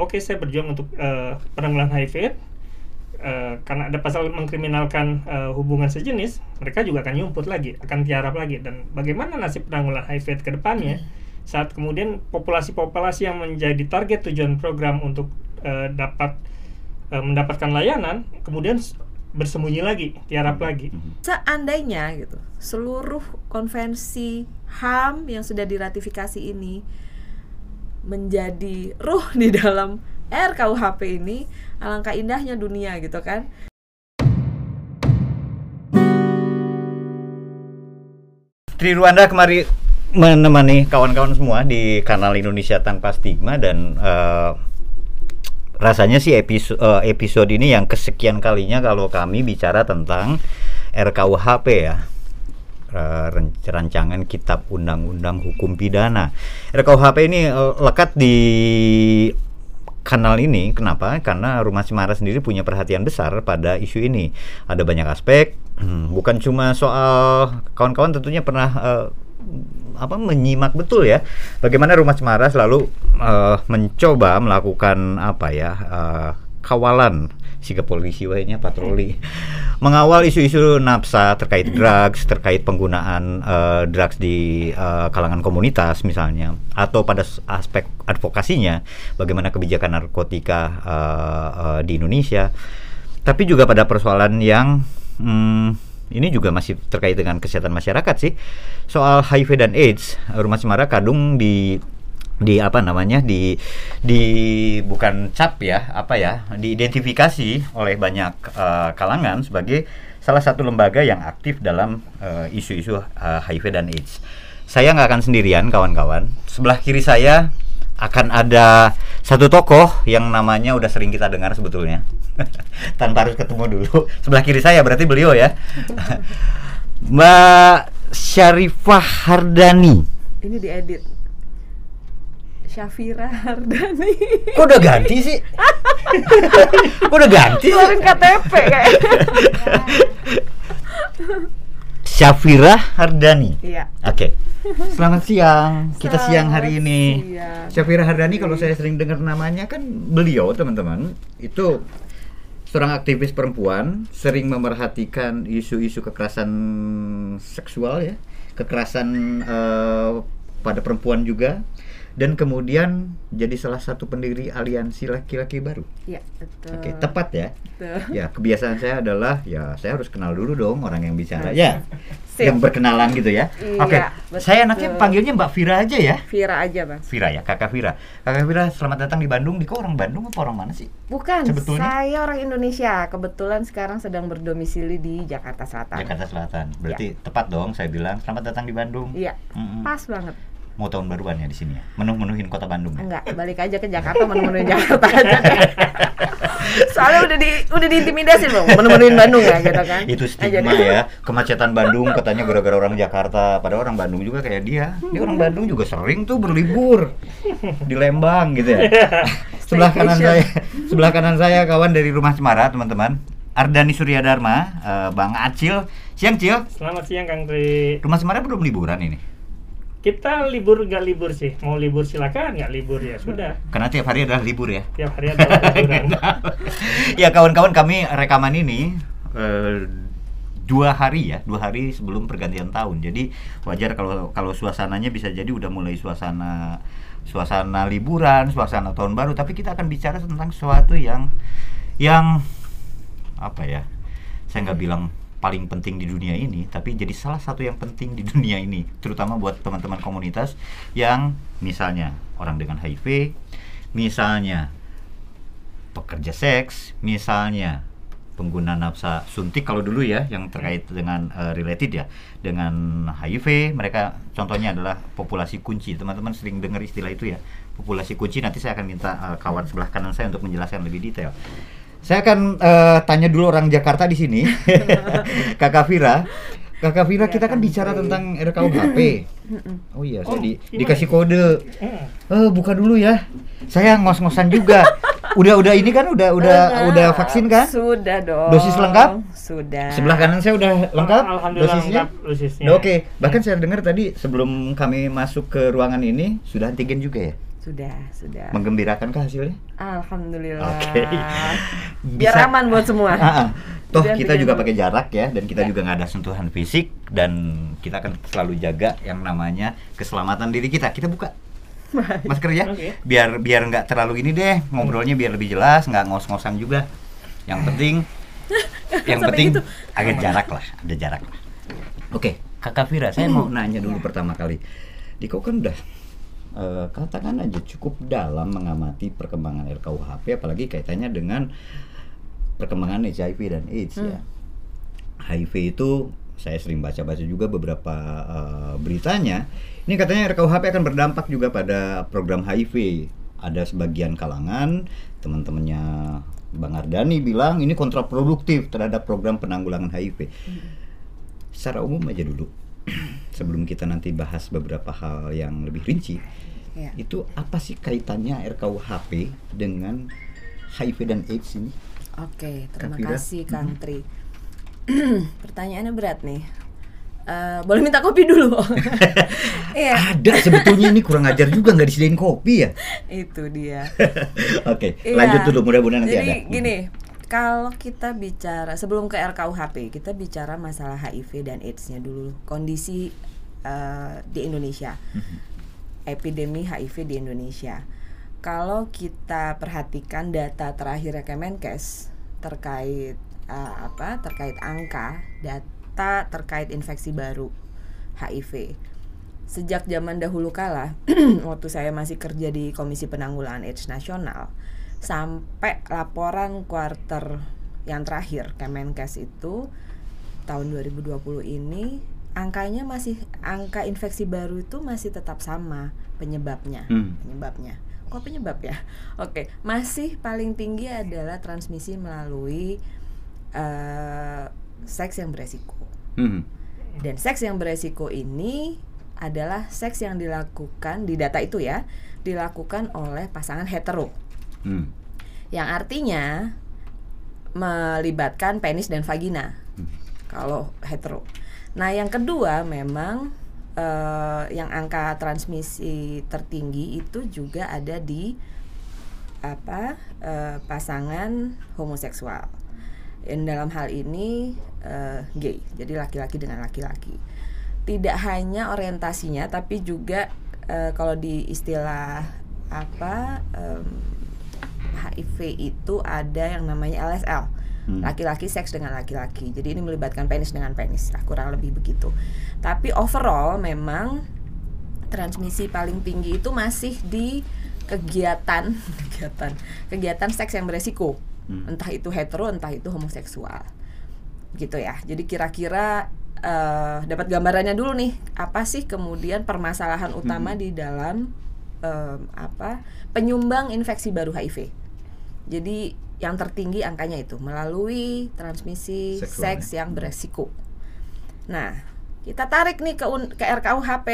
oke saya berjuang untuk uh, penanggulangan HIV Uh, karena ada pasal mengkriminalkan uh, hubungan sejenis, mereka juga akan nyumput lagi, akan tiarap lagi. Dan bagaimana nasib penanggulangan HIV ke depannya saat kemudian populasi-populasi yang menjadi target tujuan program untuk uh, dapat uh, mendapatkan layanan, kemudian bersembunyi lagi, tiarap lagi. Seandainya gitu, seluruh konvensi HAM yang sudah diratifikasi ini menjadi ruh di dalam RKUHP ini alangkah indahnya dunia gitu kan. Tri Ruanda kemari menemani kawan-kawan semua di kanal Indonesia Tanpa Stigma dan uh, rasanya sih episode, uh, episode ini yang kesekian kalinya kalau kami bicara tentang RKUHP ya rancangan Kitab Undang-Undang Hukum Pidana. RKUHP ini uh, lekat di kanal ini kenapa? Karena Rumah Cemara sendiri punya perhatian besar pada isu ini. Ada banyak aspek, hmm, bukan cuma soal kawan-kawan tentunya pernah uh, apa menyimak betul ya bagaimana Rumah Cemara selalu uh, mencoba melakukan apa ya uh, kawalan si polisi wahnya patroli. Mengawal isu-isu nafsa terkait drugs terkait penggunaan uh, drugs di uh, kalangan komunitas misalnya atau pada aspek advokasinya bagaimana kebijakan narkotika uh, uh, di Indonesia. Tapi juga pada persoalan yang hmm, ini juga masih terkait dengan kesehatan masyarakat sih soal HIV dan AIDS rumah Cemara kadung di di apa namanya di di bukan cap ya apa ya diidentifikasi oleh banyak uh, kalangan sebagai salah satu lembaga yang aktif dalam eh, isu-isu uh, uh, HIV dan AIDS. Saya nggak akan sendirian kawan-kawan. Sebelah kiri saya akan ada satu tokoh yang namanya udah sering kita dengar sebetulnya tanpa harus ketemu dulu. Sebelah kiri saya berarti beliau ya, Mbak Syarifah Hardani. Ini diedit. Syafira Hardani. Kok udah ganti sih? Kok udah ganti? Keluarin KTP kayak. Syafira Hardani. Iya. Oke. Okay. Selamat siang. Kita Selamat siang hari ini. Siang. Syafira Hardani kalau saya sering dengar namanya kan beliau teman-teman itu seorang aktivis perempuan sering memerhatikan isu-isu kekerasan seksual ya, kekerasan uh, pada perempuan juga dan kemudian jadi salah satu pendiri aliansi laki-laki baru. Iya, betul. Oke, tepat ya. Betul. Ya, kebiasaan saya adalah ya saya harus kenal dulu dong orang yang bicara. Ya. Yang berkenalan gitu ya. Iya, Oke. Saya enaknya panggilnya Mbak Vira aja ya. Vira aja, Bang. Vira ya, Kakak Vira. Kakak Vira, selamat datang di Bandung. Di kok orang Bandung apa orang mana sih? Bukan, Sebetulnya? saya orang Indonesia. Kebetulan sekarang sedang berdomisili di Jakarta Selatan. Jakarta Selatan. Berarti ya. tepat dong saya bilang selamat datang di Bandung. Iya. Mm -mm. Pas banget mau tahun baruan ya di sini ya? Menuh-menuhin kota Bandung ya? Enggak, balik aja ke Jakarta menuh-menuhin Jakarta aja. Soalnya udah di udah diintimidasi loh, menuh-menuhin Bandung ya gitu kan. Itu stigma ya, kemacetan Bandung katanya gara-gara orang Jakarta, padahal orang Bandung juga kayak dia. Dia orang Bandung juga sering tuh berlibur di Lembang gitu ya. sebelah kanan saya, sebelah kanan saya kawan dari Rumah Cemara, teman-teman. Ardani Surya Dharma, uh, Bang Acil. Siang, Cil. Selamat siang, Kang Tri. Rumah Cemara belum liburan ini? Kita libur gak libur sih. Mau libur silakan nggak libur ya sudah. Karena tiap hari adalah libur ya. Tiap hari adalah liburan. Ya kawan-kawan kami rekaman ini uh, dua hari ya. Dua hari sebelum pergantian tahun. Jadi wajar kalau kalau suasananya bisa jadi udah mulai suasana suasana liburan suasana tahun baru. Tapi kita akan bicara tentang sesuatu yang yang apa ya saya nggak bilang paling penting di dunia ini, tapi jadi salah satu yang penting di dunia ini, terutama buat teman-teman komunitas yang misalnya orang dengan HIV, misalnya pekerja seks, misalnya pengguna nafsa suntik kalau dulu ya yang terkait dengan uh, related ya dengan HIV mereka contohnya adalah populasi kunci. Teman-teman sering dengar istilah itu ya populasi kunci. Nanti saya akan minta uh, kawan sebelah kanan saya untuk menjelaskan lebih detail saya akan uh, tanya dulu orang Jakarta di sini, Kakak Vira. Kakak Vira, ya, kita kan bicara tentang RKUHP. Oh iya, saya oh, di, dikasih kode. Eh, buka dulu ya. Saya ngos-ngosan juga. udah udah ini kan udah udah udah, udah vaksin kan? Sudah dong. Dosis lengkap? Sudah. Sebelah kanan saya udah lengkap Alhamdulillah dosisnya. Lengkap dosisnya. Oke, okay. bahkan saya dengar tadi sebelum kami masuk ke ruangan ini sudah antigen juga ya? Sudah, sudah. Menggembirakan kah hasilnya? Alhamdulillah. Oke. Biar Bisa- aman buat semua. Ah, ah. Toh kita juga pakai jarak ya dan kita Ya. juga nggak ada sentuhan fisik dan kita akan selalu jaga yang namanya keselamatan diri kita. Kita buka masker ya, Oke. biar biar nggak terlalu ini deh ngobrolnya biar lebih jelas, nggak ngos-ngosan juga. Yang penting, yang Sampai penting gitu. agak jarak lah, ada jarak lah. Oke, Kakak Vira, saya mau nanya dulu Ya. pertama kali. Diko kan udah eh, katakan aja cukup dalam mengamati perkembangan RKUHP, apalagi kaitannya dengan perkembangan HIV dan AIDS ya. HIV itu saya sering baca-baca juga beberapa eh, beritanya. Ini katanya RKUHP akan berdampak juga pada program HIV. Ada sebagian kalangan teman-temannya Bang Ardani bilang ini kontraproduktif terhadap program penanggulangan HIV. Secara umum aja dulu. Sebelum kita nanti bahas beberapa hal yang lebih rinci, Ya. itu apa sih kaitannya RKUHP dengan HIV dan AIDS ini? Oke, terima Kak Fira. kasih Kang Tri. Pertanyaannya berat nih. Eh, boleh minta kopi dulu? Iya, Ada sebetulnya ini kurang ajar juga nggak disediain kopi ya. itu dia. Oke, Iya. lanjut dulu mudah-mudahan nanti Jadi ada. gini, kalau kita bicara sebelum ke RKUHP, kita bicara masalah HIV dan AIDS-nya dulu, kondisi eh, di Indonesia, Mhm. epidemi HIV di Indonesia. Kalau kita perhatikan data terakhir Kemenkes terkait eh, apa? Terkait angka, data terkait infeksi baru HIV sejak zaman dahulu kala waktu saya masih kerja di Komisi Penanggulangan AIDS Nasional sampai laporan kuarter yang terakhir Kemenkes itu tahun 2020 ini angkanya masih angka infeksi baru itu masih tetap sama penyebabnya Hmm. penyebabnya kok penyebab ya oke masih paling tinggi adalah transmisi melalui eh, seks yang beresiko Hmm. dan seks yang beresiko ini adalah seks yang dilakukan di data itu ya, dilakukan oleh pasangan hetero. Hmm. Yang artinya melibatkan penis dan vagina. Kalau hetero. Nah, yang kedua memang eh, yang angka transmisi tertinggi itu juga ada di apa eh, pasangan homoseksual. Dan dalam hal ini eh, gay, jadi laki-laki dengan laki-laki. Tidak hanya orientasinya, tapi juga eh, kalau di istilah apa em, HIV itu ada yang namanya LSL, Hmm. laki-laki seks dengan laki-laki. Jadi ini melibatkan penis dengan penis, lah, kurang lebih begitu. Tapi overall memang transmisi paling tinggi itu masih di kegiatan kegiatan kegiatan seks yang beresiko Hmm. entah itu hetero entah itu homoseksual gitu ya jadi kira-kira eh, dapat gambarannya dulu nih apa sih kemudian permasalahan utama di dalam em, apa penyumbang infeksi baru HIV jadi yang tertinggi angkanya itu melalui transmisi Seksual, seks ya. yang beresiko nah kita tarik nih ke un- ke RKUHP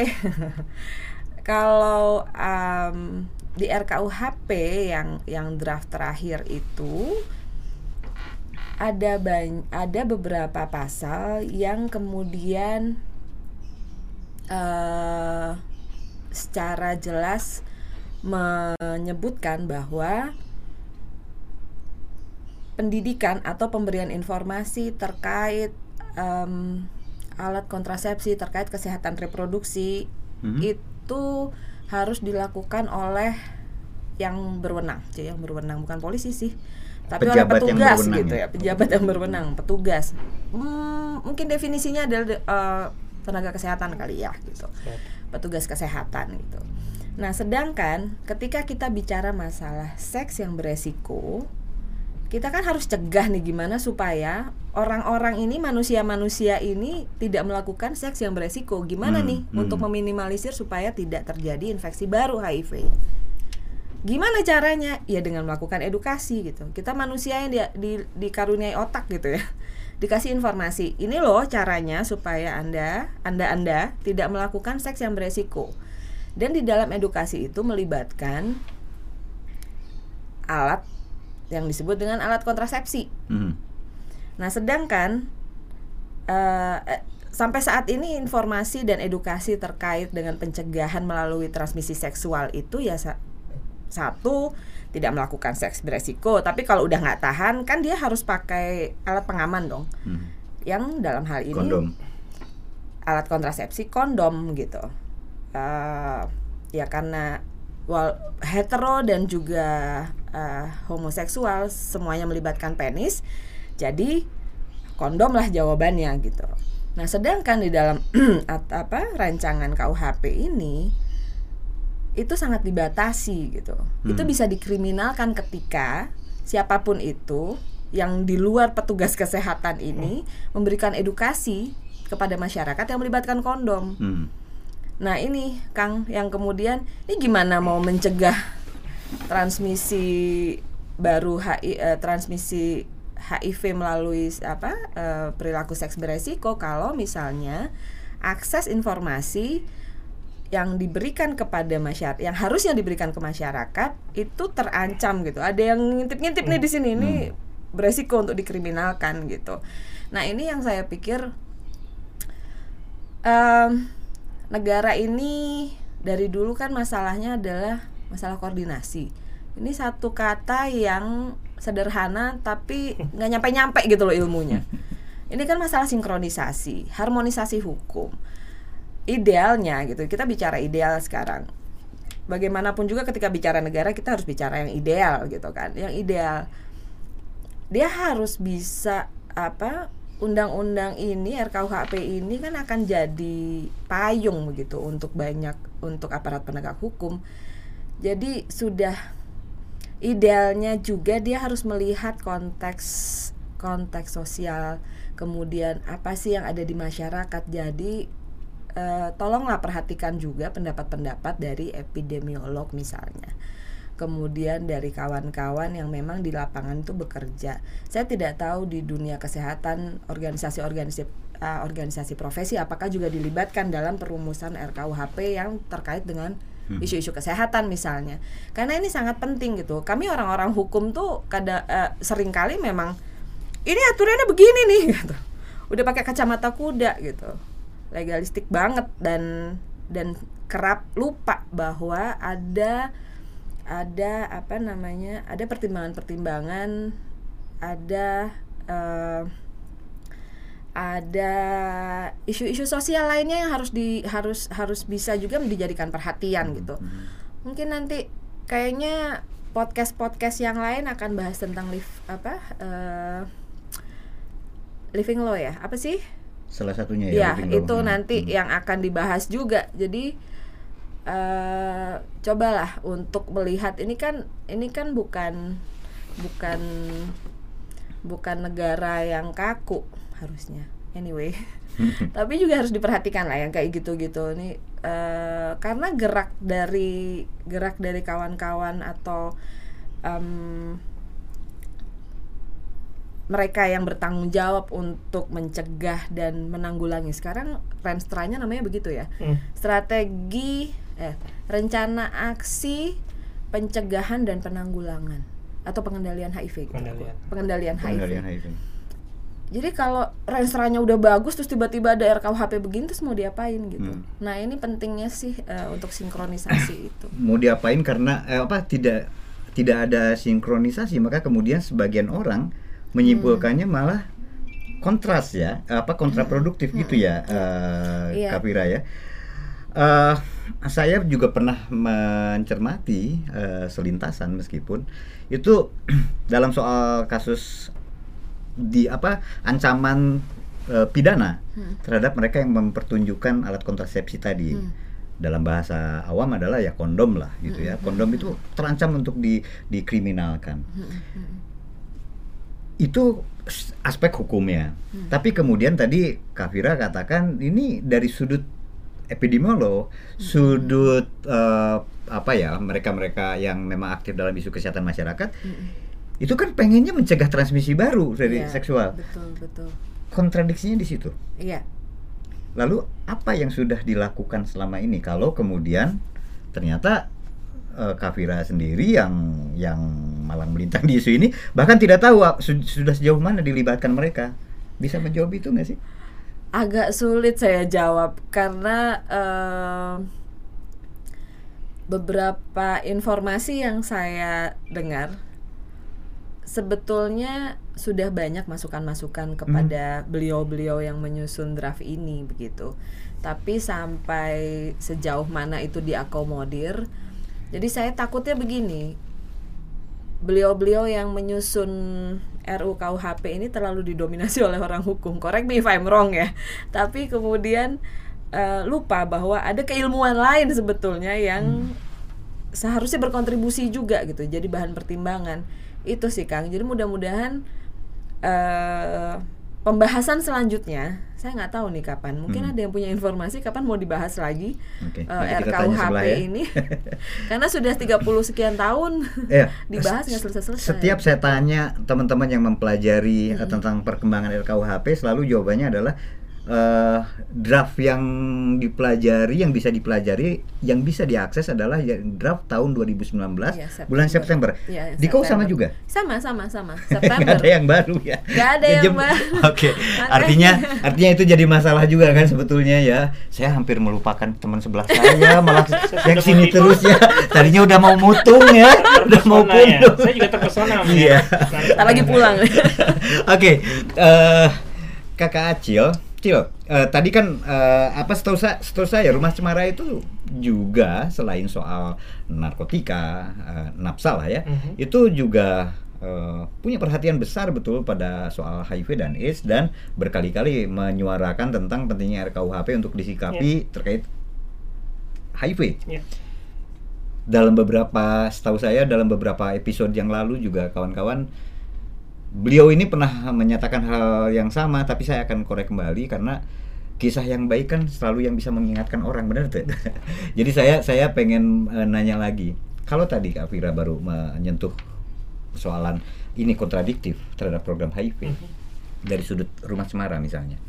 kalau em, di RKUHP yang yang draft terakhir itu ada bany- ada beberapa pasal yang kemudian eh secara jelas menyebutkan bahwa pendidikan atau pemberian informasi terkait em, alat kontrasepsi terkait kesehatan reproduksi Mhm. itu harus dilakukan oleh yang berwenang, Cie, yang berwenang bukan polisi sih, tapi oleh Pejabat yang petugas gitu ya? ya, pejabat yang berwenang, petugas. Hmm, mungkin definisinya adalah eh, tenaga kesehatan kali ya, gitu, petugas kesehatan gitu. Nah, sedangkan ketika kita bicara masalah seks yang beresiko, kita kan harus cegah nih gimana supaya orang-orang ini manusia-manusia ini tidak melakukan seks yang beresiko. Gimana Hmm, nih hmm. untuk meminimalisir supaya tidak terjadi infeksi baru HIV? Gimana caranya? Ya dengan melakukan edukasi gitu. Kita manusia yang di- di- dikaruniai otak gitu ya. Dikasih informasi. Ini loh caranya supaya Anda, Anda-anda tidak melakukan seks yang beresiko. Dan di dalam edukasi itu melibatkan alat yang disebut dengan alat kontrasepsi. Hmm. Nah, sedangkan eh, sampai saat ini informasi dan edukasi terkait dengan pencegahan melalui transmisi seksual itu ya sa- satu tidak melakukan seks beresiko, tapi kalau udah nggak tahan kan dia harus pakai alat pengaman dong. Hmm. Yang dalam hal ini Kondom. alat kontrasepsi kondom gitu. Eh, ya karena wal hetero dan juga eh, homoseksual semuanya melibatkan penis, jadi kondom lah jawabannya gitu. Nah, sedangkan di dalam apa rancangan KUHP ini itu sangat dibatasi gitu. Itu Hmm. bisa dikriminalkan ketika siapa pun itu yang di luar petugas kesehatan ini memberikan edukasi kepada masyarakat yang melibatkan kondom. Hmm. Nah, ini Kang yang kemudian ini gimana mau mencegah transmisi baru HI, eh, transmisi HIV melalui apa eh, perilaku seks beresiko kalau misalnya akses informasi yang diberikan kepada masyarakat yang harusnya diberikan ke masyarakat itu terancam gitu. Ada yang ngintip-ngintip nih di sini ini beresiko untuk dikriminalkan gitu. Nah, ini yang saya pikir em, negara ini dari dulu kan masalahnya adalah masalah koordinasi. Ini satu kata yang sederhana tapi nggak nyampe-nyampe gitu loh ilmunya. Ini kan masalah sinkronisasi, harmonisasi hukum. Idealnya gitu, kita bicara ideal sekarang. Bagaimanapun juga ketika bicara negara kita harus bicara yang ideal gitu kan. Yang ideal dia harus bisa apa undang-undang ini RKUHP ini kan akan jadi payung begitu untuk banyak untuk aparat penegak hukum. Jadi sudah idealnya juga dia harus melihat konteks konteks sosial, kemudian apa sih yang ada di masyarakat. Jadi eh, tolonglah perhatikan juga pendapat-pendapat dari epidemiolog misalnya kemudian dari kawan-kawan yang memang di lapangan itu bekerja. Saya tidak tahu di dunia kesehatan organisasi-organisasi uh, organisasi profesi apakah juga dilibatkan dalam perumusan RKUHP yang terkait dengan isu-isu kesehatan misalnya. Karena ini sangat penting gitu. Kami orang-orang hukum tuh kada uh, sering kali memang ini aturannya begini nih gitu. Udah pakai kacamata kuda gitu. Legalistik banget dan dan kerap lupa bahwa ada ada apa namanya ada pertimbangan-pertimbangan ada eh, ada isu-isu sosial lainnya yang harus di harus harus bisa juga dijadikan perhatian gitu. Mungkin nanti kayaknya podcast podcast yang lain akan bahas tentang live apa eh, living law ya. Apa sih? Salah satunya ya ya. living law. itu Hmm. nanti yang akan dibahas juga. Jadi eh cobalah untuk melihat. Ini kan ini kan bukan bukan bukan negara yang kaku harusnya anyway tapi juga harus diperhatikan lah yang kayak gitu-gitu ini eh, karena gerak dari gerak dari kawan-kawan atau em, mereka yang bertanggung jawab untuk mencegah dan menanggulangi sekarang renstranya namanya begitu ya Hmm. strategi eh rencana aksi pencegahan dan penanggulangan atau pengendalian HIV gitu. Pengendalian. pengendalian HIV Pengendalian HIV. Jadi kalau renstranya udah bagus terus tiba-tiba ada RKUHP begini terus mau diapain gitu Hmm. nah ini pentingnya sih eh, untuk sinkronisasi itu Mau diapain karena eh, apa tidak tidak ada sinkronisasi maka kemudian sebagian orang menyimpulkannya malah kontras ya apa kontraproduktif gitu ya eh, Iya. Kapira ya. Eh, saya juga pernah mencermati eh, selintasan meskipun itu dalam soal kasus di apa ancaman eh, pidana Hmm. terhadap mereka yang mempertunjukkan alat kontrasepsi tadi. Hmm. dalam bahasa awam adalah ya kondom lah gitu ya. Kondom itu terancam untuk di dikriminalkan. Itu s- aspek hukumnya. Tapi kemudian tadi Kafira katakan ini dari sudut epidemiolog sudut eh, apa ya mereka-mereka yang memang aktif dalam isu kesehatan masyarakat itu kan pengennya mencegah transmisi baru dari Iya, seksual. betul betul. Kontradiksinya di situ. Iya. Lalu apa yang sudah dilakukan selama ini? Kalau kemudian ternyata eh, Kafira sendiri yang yang malang melintang di isu ini bahkan tidak tahu ah, su- sudah sejauh mana dilibatkan mereka. Bisa menjawab itu nggak sih? agak sulit saya jawab karena eh, beberapa informasi yang saya dengar sebetulnya sudah banyak masukan-masukan kepada beliau-beliau yang menyusun draft ini begitu. Tapi sampai sejauh mana itu diakomodir. Jadi saya takutnya begini. Beliau-beliau yang menyusun RUU KUHP ini terlalu didominasi oleh orang hukum. Correct me if I'm wrong ya. Tapi kemudian eh, lupa bahwa ada keilmuan lain sebetulnya yang seharusnya berkontribusi juga gitu. Jadi bahan pertimbangan itu sih Kang. Jadi mudah-mudahan eh pembahasan selanjutnya saya nggak tahu nih kapan. Mungkin Hmm. ada yang punya informasi kapan mau dibahas lagi kita tanya RKUHP ya. ini. Karena sudah 30 sekian tahun Iya. dibahas nggak selesai-selesai. Setiap saya tanya teman-teman yang mempelajari eh, tentang perkembangan RKUHP selalu jawabannya adalah eh, draft yang dipelajari yang bisa dipelajari yang bisa diakses adalah ya- draft tahun 2019 Iya, September. bulan September. Iya, Di kau sama September. juga? Sama sama sama. September. ada yang baru ya. Nggak ada yang baru. Oke, artinya artinya itu jadi masalah juga kan sebetulnya ya. Saya hampir melupakan teman sebelah saya malah yang sini terus ya. Tadinya udah mau mutung ya, udah mau Terpesona ya. pundung. Saya juga terpesona. Iya. melihat. Ntar lagi pulang. Oke, eh, kakak Acil, Eh, tadi kan eh, apa setahu saya, setahu saya rumah cemara itu juga selain soal narkotika, eh, nafsa lah ya, Mhm. itu juga eh, punya perhatian besar betul pada soal HIV dan AIDS dan berkali-kali menyuarakan tentang pentingnya RKUHP untuk disikapi terkait HIV Iya. dalam beberapa setahu saya dalam beberapa episode yang lalu juga kawan-kawan beliau ini pernah menyatakan hal yang sama tapi saya akan korek kembali karena kisah yang baik kan selalu yang bisa mengingatkan orang benar tuh jadi saya saya pengen eh, nanya lagi kalau tadi Kak Fira baru menyentuh persoalan ini kontradiktif terhadap program HIV Mhm. dari sudut rumah cemara misalnya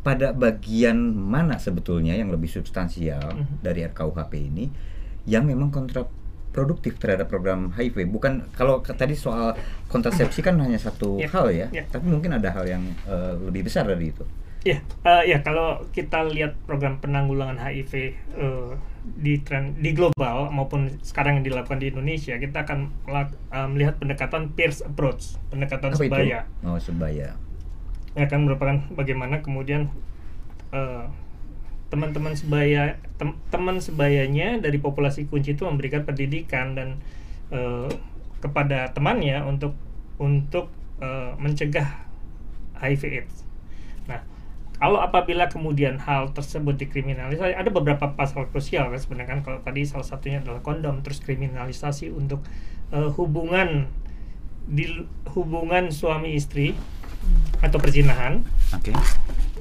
pada bagian mana sebetulnya yang lebih substansial Mhm. dari RKUHP ini yang memang kontraproduktif terhadap program HIV bukan kalau tadi soal kontrasepsi kan hanya satu Ya, hal ya ya. tapi mungkin ada hal yang eh, lebih besar dari itu. Ya, eh, ya kalau kita lihat program penanggulangan HIV eh, di tren di global maupun sekarang yang dilakukan di Indonesia, kita akan melak- eh, melihat pendekatan peers approach, pendekatan apa sebaya. itu oh sebaya. Yang akan merupakan bagaimana kemudian eh, teman-teman sebaya tem- teman sebayanya dari populasi kunci itu memberikan pendidikan dan eh, kepada temannya untuk untuk eh, mencegah HIV/AIDS. Nah, kalau apabila kemudian hal tersebut dikriminalisasi, ada beberapa pasal krusial kan sebenarnya kan kalau tadi salah satunya adalah kondom, terus kriminalisasi untuk eh, hubungan di hubungan suami istri atau perzinahan oke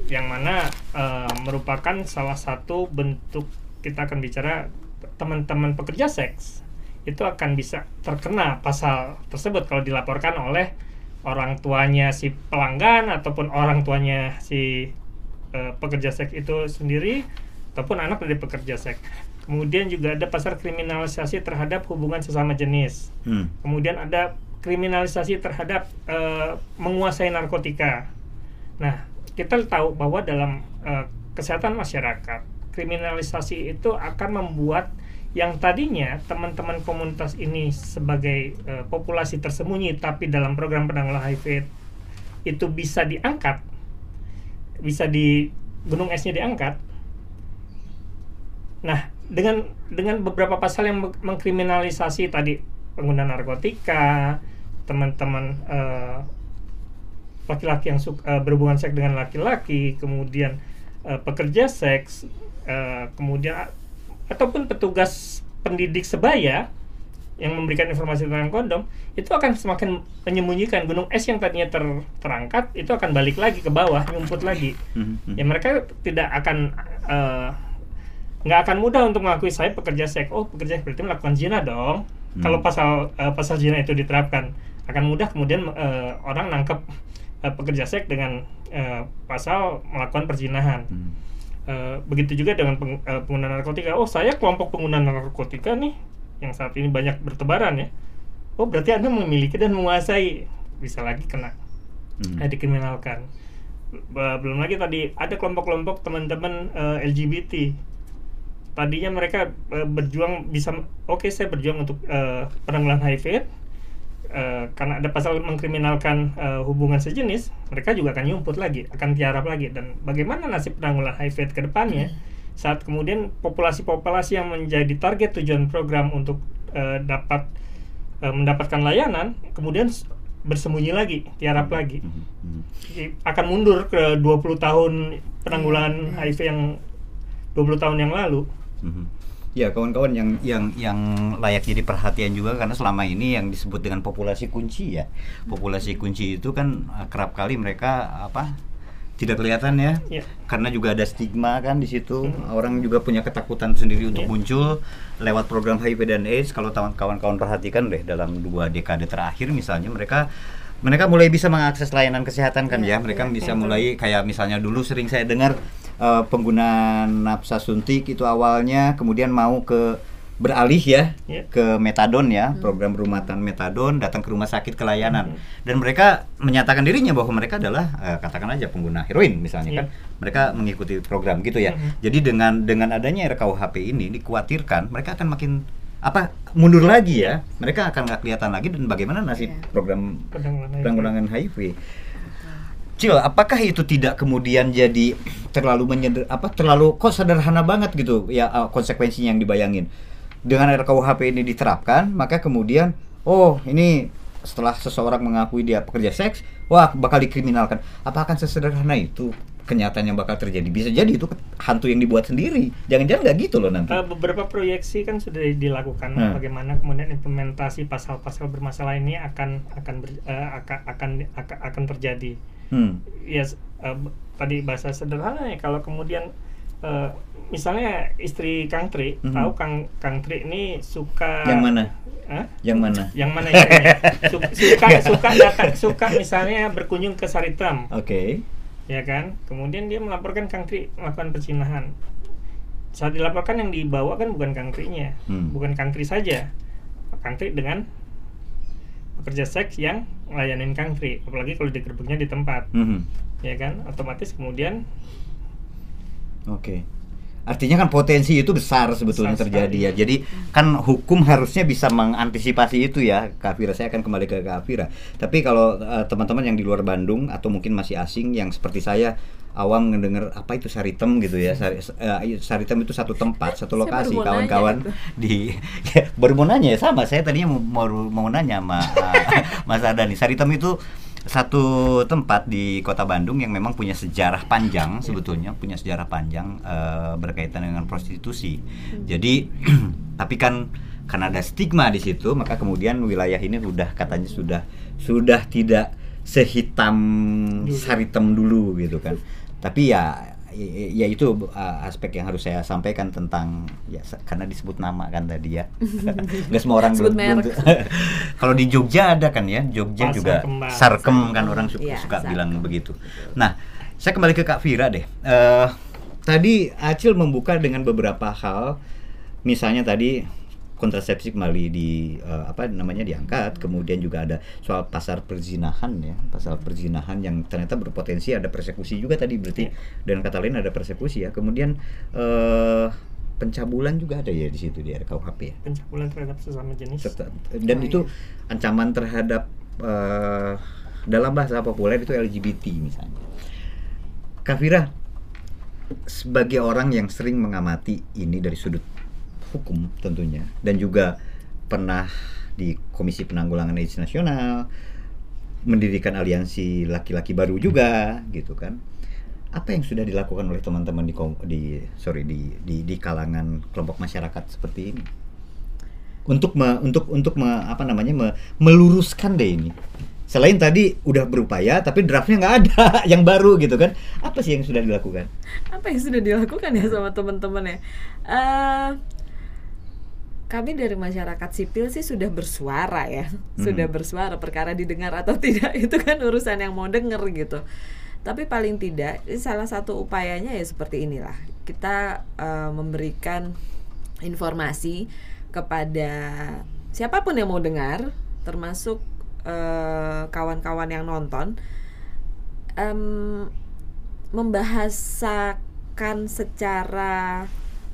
yang mana eh, merupakan salah satu bentuk kita akan bicara teman-teman pekerja seks itu akan bisa terkena pasal tersebut kalau dilaporkan oleh orang tuanya si pelanggan ataupun orang tuanya si eh, pekerja seks itu sendiri ataupun anak dari pekerja seks. Kemudian juga ada pasal kriminalisasi terhadap hubungan sesama jenis. Hmm. Kemudian ada kriminalisasi terhadap eh, menguasai narkotika. Nah, kita tahu bahwa dalam eh, kesehatan masyarakat, kriminalisasi itu akan membuat yang tadinya teman-teman komunitas ini sebagai eh, populasi tersembunyi, tapi dalam program penanggulangan HIV itu bisa diangkat, bisa di gunung esnya diangkat. Nah, dengan dengan beberapa pasal yang meng- mengkriminalisasi tadi pengguna narkotika, teman-teman eh, laki-laki yang suka eh, berhubungan seks dengan laki-laki, kemudian eh, pekerja seks, eh, kemudian ataupun petugas pendidik sebaya yang memberikan informasi tentang kondom itu akan semakin menyembunyikan gunung es yang tadinya ter- terangkat itu akan balik lagi ke bawah nyumput lagi Hmm, hmm. ya mereka tidak akan eh, nggak akan mudah untuk mengakui saya pekerja seks oh pekerja seks berarti melakukan zina dong Hmm. kalau pasal eh, pasal zina itu diterapkan akan mudah kemudian eh, orang nangkep eh, pekerja seks dengan eh, pasal melakukan perzinahan Hmm. Eh, begitu juga dengan peng- eh, pengguna narkotika oh saya kelompok pengguna narkotika nih yang saat ini banyak bertebaran ya oh berarti anda memiliki dan menguasai bisa lagi kena Hmm. eh, dikriminalkan. Belum lagi tadi ada kelompok-kelompok teman-teman eh, LGBT tadinya mereka uh, berjuang bisa oke okay, saya berjuang untuk uh, penanggulangan HIV Uh, karena ada pasal mengkriminalkan uh, hubungan sejenis, mereka juga akan nyumput lagi, akan tiarap lagi. Dan bagaimana nasib penanggulangan HIV ke depannya saat kemudian populasi-populasi yang menjadi target tujuan program untuk uh, dapat uh, mendapatkan layanan, kemudian bersembunyi lagi, tiarap lagi. Jadi, akan mundur ke 20 tahun penanggulangan HIV yang 20 tahun yang lalu. Ya kawan-kawan yang yang yang layak jadi perhatian juga karena selama ini yang disebut dengan populasi kunci ya. Populasi kunci itu kan uh, kerap kali mereka apa tidak kelihatan ya. Ya. karena juga ada stigma kan di situ. Orang juga punya ketakutan sendiri untuk Ya. muncul lewat program HIV dan AIDS kalau kawan-kawan perhatikan deh dalam dua dekade terakhir misalnya mereka mereka mulai bisa mengakses layanan kesehatan kan ya Ya, mereka ya, bisa betul. mulai kayak misalnya dulu sering saya dengar eh, penggunaan nafsa suntik itu awalnya kemudian mau ke beralih ya Ya. ke metadon ya program rumatan metadon datang ke rumah sakit ke layanan dan mereka menyatakan dirinya bahwa mereka adalah eh, katakan aja pengguna heroin misalnya Iya. kan mereka mengikuti program gitu ya Mhm. jadi dengan dengan adanya RKUHP ini dikhawatirkan mereka akan makin apa mundur lagi ya. Mereka akan nggak kelihatan lagi dan bagaimana nasib Iya. program Penanggulangan HIV. Cil, apakah itu tidak kemudian jadi terlalu menyeder apa terlalu kok sederhana banget gitu ya uh, konsekuensinya yang dibayangin? Dengan RKUHP ini diterapkan maka kemudian oh ini setelah seseorang mengakui dia pekerja seks wah bakal dikriminalkan. Apa akan sesederhana itu kenyataan yang bakal terjadi bisa jadi itu hantu yang dibuat sendiri jangan-jangan nggak gitu loh nanti Uh, beberapa proyeksi kan sudah dilakukan Hmm. bagaimana kemudian implementasi pasal-pasal bermasalah ini akan akan ber- uh, akan akan akan, akan terjadi. hmm. Ya s- uh, tadi bahasa sederhana ya kalau kemudian uh, misalnya istri Kang Tri Mhm. tahu Kang Kang Tri ini suka yang mana Hah? yang mana Yang mana istrinya? Su- suka suka datang suka misalnya berkunjung ke Saritam oke ya kan kemudian dia melaporkan Kang Tri melakukan perzinahan saat dilaporkan yang dibawa kan bukan Kang Tri-nya Hmm. bukan Kang Tri saja Kang Tri dengan pekerja seks yang ngelayanin Kang Tri apalagi kalau digerebeknya di tempat Mhm. ya kan otomatis kemudian Oke. Artinya kan potensi itu besar sebetulnya Besar terjadi ya. Jadi kan hukum harusnya bisa mengantisipasi itu ya. Kak Fira, saya akan kembali ke Kak Fira. Tapi kalau eh, teman-teman yang di luar Bandung atau mungkin masih asing yang seperti saya awam mendengar apa itu Saritem gitu ya. Sari, eh, Saritem itu satu tempat, satu lokasi baru kawan-kawan di baru mau nanya ya sama. Saya tadinya mau mau, nanya sama eh, Mas Ardani. Saritem itu satu tempat di kota Bandung yang memang punya sejarah panjang sebetulnya punya sejarah panjang eh, berkaitan dengan prostitusi. Jadi tapi kan karena ada stigma di situ maka kemudian wilayah ini sudah katanya sudah sudah tidak sehitam saritem dulu gitu kan. Tapi ya ya ya itu uh, aspek yang harus saya sampaikan tentang ya karena disebut nama kan tadi ya. Nggak semua orang Sebut belum, kalau di Jogja ada kan ya Jogja Pasar juga Kembang. sarkem kan orang suka, Iya, suka sarkem. bilang begitu. Nah saya kembali ke Kak Vira deh. Eh, tadi Acil membuka dengan beberapa hal. Misalnya tadi kontrasepsi kembali di eh, apa namanya diangkat. Kemudian juga ada soal pasar perzinahan ya pasal perzinahan yang ternyata berpotensi ada persekusi juga tadi berarti dan kata lain ada persekusi ya. Kemudian eh pencabulan juga ada ya di situ di RKUHP ya. Pencabulan terhadap sesama jenis. Serta dan Oh, itu iya. ancaman terhadap eh, dalam bahasa populer itu LGBT misalnya. Kafira sebagai orang yang sering mengamati ini dari sudut hukum tentunya. Dan juga pernah di Komisi Penanggulangan AIDS Nasional mendirikan aliansi laki-laki baru juga gitu kan. Apa yang sudah dilakukan oleh teman-teman di di sorry di, di di kalangan kelompok masyarakat seperti ini? Untuk me- untuk untuk me- apa namanya me- meluruskan deh ini. Selain tadi udah berupaya tapi draftnya nggak ada yang baru gitu kan. Apa sih yang sudah dilakukan? Apa yang sudah dilakukan ya sama teman-teman ya? Eh, kami dari masyarakat sipil sih sudah bersuara ya. Sudah bersuara perkara didengar atau tidak itu kan urusan yang mau denger gitu. Tapi paling tidak ini salah satu upayanya ya seperti inilah. Kita eh, memberikan informasi kepada siapa pun yang mau dengar termasuk eh, kawan-kawan yang nonton em, membahasakan secara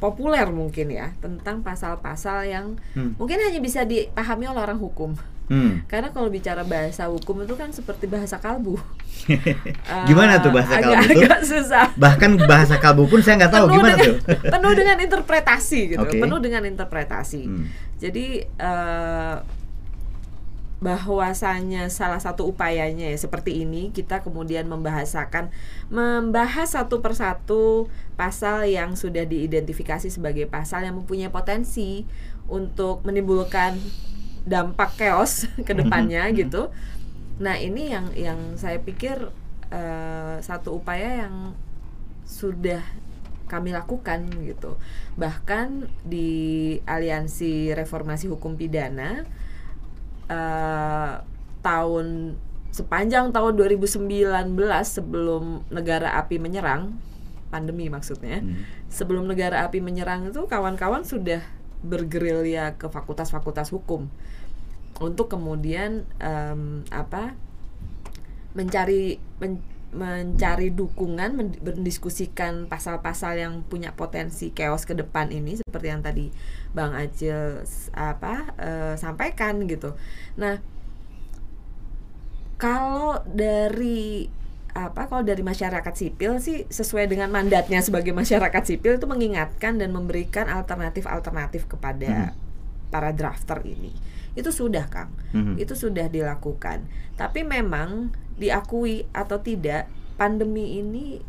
populer mungkin ya tentang pasal-pasal yang Hmm. mungkin hanya bisa dipahami oleh orang hukum. Hmm. Karena kalau bicara bahasa hukum itu kan seperti bahasa kalbu. Eh, Gimana tuh bahasa kalbu itu? Agak susah. Bahkan bahasa kalbu pun saya nggak tahu Penuh gimana dengan, tuh. penuh dengan interpretasi gitu. Oke. Penuh dengan interpretasi. Hmm. Jadi eh, bahwasanya salah satu upayanya ya seperti ini kita kemudian membahasakan membahas satu persatu pasal yang sudah diidentifikasi sebagai pasal yang mempunyai potensi untuk menimbulkan dampak chaos ke depannya gitu. Nah, ini yang yang saya pikir eh, satu upaya yang sudah kami lakukan gitu. Bahkan di Aliansi Reformasi Hukum Pidana eh, tahun sepanjang tahun 2019 sebelum negara api menyerang pandemi maksudnya Hmm. sebelum negara api menyerang itu kawan-kawan sudah bergerilya ke fakultas-fakultas hukum untuk kemudian em, apa mencari men- mencari dukungan men- mendiskusikan pasal-pasal yang punya potensi chaos ke depan ini seperti yang tadi Bang Acil apa eh, sampaikan gitu. Nah, kalau dari apa kalau dari masyarakat sipil sih sesuai dengan mandatnya sebagai masyarakat sipil itu mengingatkan dan memberikan alternatif-alternatif kepada para drafter ini. Itu sudah, Kang. Mhm. Itu sudah dilakukan. Tapi memang diakui atau tidak pandemi ini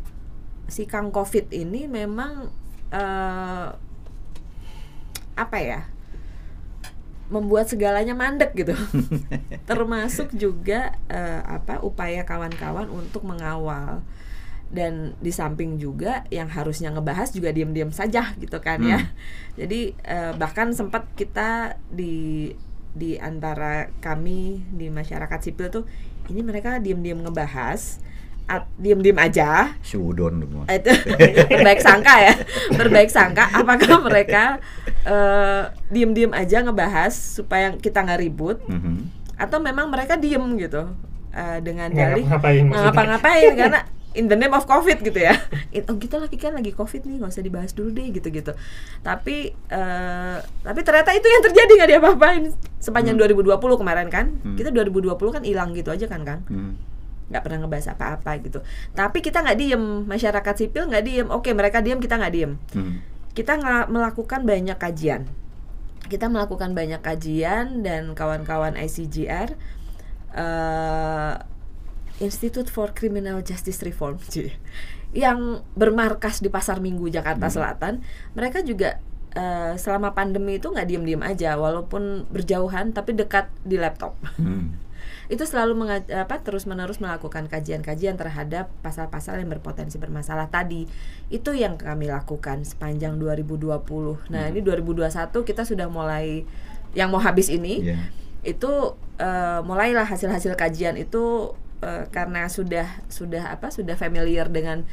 si Kang Covid ini memang eh, apa ya? membuat segalanya mandek gitu. Termasuk juga eh, apa upaya kawan-kawan untuk mengawal dan di samping juga yang harusnya ngebahas juga diam-diam saja gitu kan ya. Jadi eh, bahkan sempat kita di di antara kami di masyarakat sipil tuh ini mereka diam-diam ngebahas diam-diam aja Sudon semua. itu berbaik sangka ya berbaik sangka apakah mereka eh, diem-diem aja ngebahas supaya kita nggak ribut Mhm. atau memang mereka diem gitu eh, dengan dalih ngapa-ngapain karena in the name of covid gitu ya oh kita lagi kan lagi covid nih nggak usah dibahas dulu deh gitu gitu tapi eh, tapi ternyata itu yang terjadi nggak diapa-apain sepanjang 2020 kemarin kan Hmm. kita 2020 kan hilang gitu aja kan kang Hmm. nggak pernah ngebahas apa-apa gitu. Tapi kita nggak diem, masyarakat sipil nggak diem. Oke, mereka diem, kita nggak diem. Hmm. Kita melakukan banyak kajian. Kita melakukan banyak kajian dan kawan-kawan ICGR, eh, Institute for Criminal Justice Reform, yang bermarkas di Pasar Minggu Jakarta Selatan, mereka juga eh, selama pandemi itu nggak diem-diem aja, walaupun berjauhan tapi dekat di laptop. Hmm. itu selalu apa terus menerus melakukan kajian-kajian terhadap pasal-pasal yang berpotensi bermasalah tadi. Itu yang kami lakukan sepanjang 2020 nah ini 2021 kita sudah mulai yang mau habis ini Iya. itu eh, mulailah hasil-hasil kajian itu eh, karena sudah sudah apa sudah familiar dengan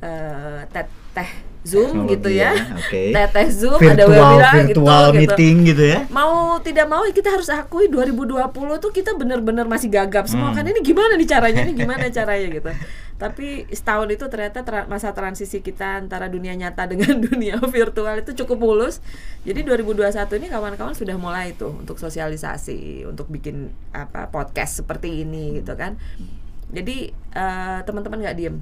eh, teh teh zoom Teknologi gitu ya, oke. teh teh zoom ada Virtual webinar virtual gitu, gitu meeting gitu ya. mau tidak mau kita harus akui 2020 tuh kita benar-benar masih gagap semua Hmm. kan ini gimana nih caranya ini gimana caranya gitu tapi setahun itu ternyata tra- masa transisi kita antara dunia nyata dengan dunia virtual itu cukup mulus. Jadi 2021 ini kawan-kawan sudah mulai tuh untuk sosialisasi untuk bikin apa podcast seperti ini gitu kan. Jadi eh, teman-teman nggak diem.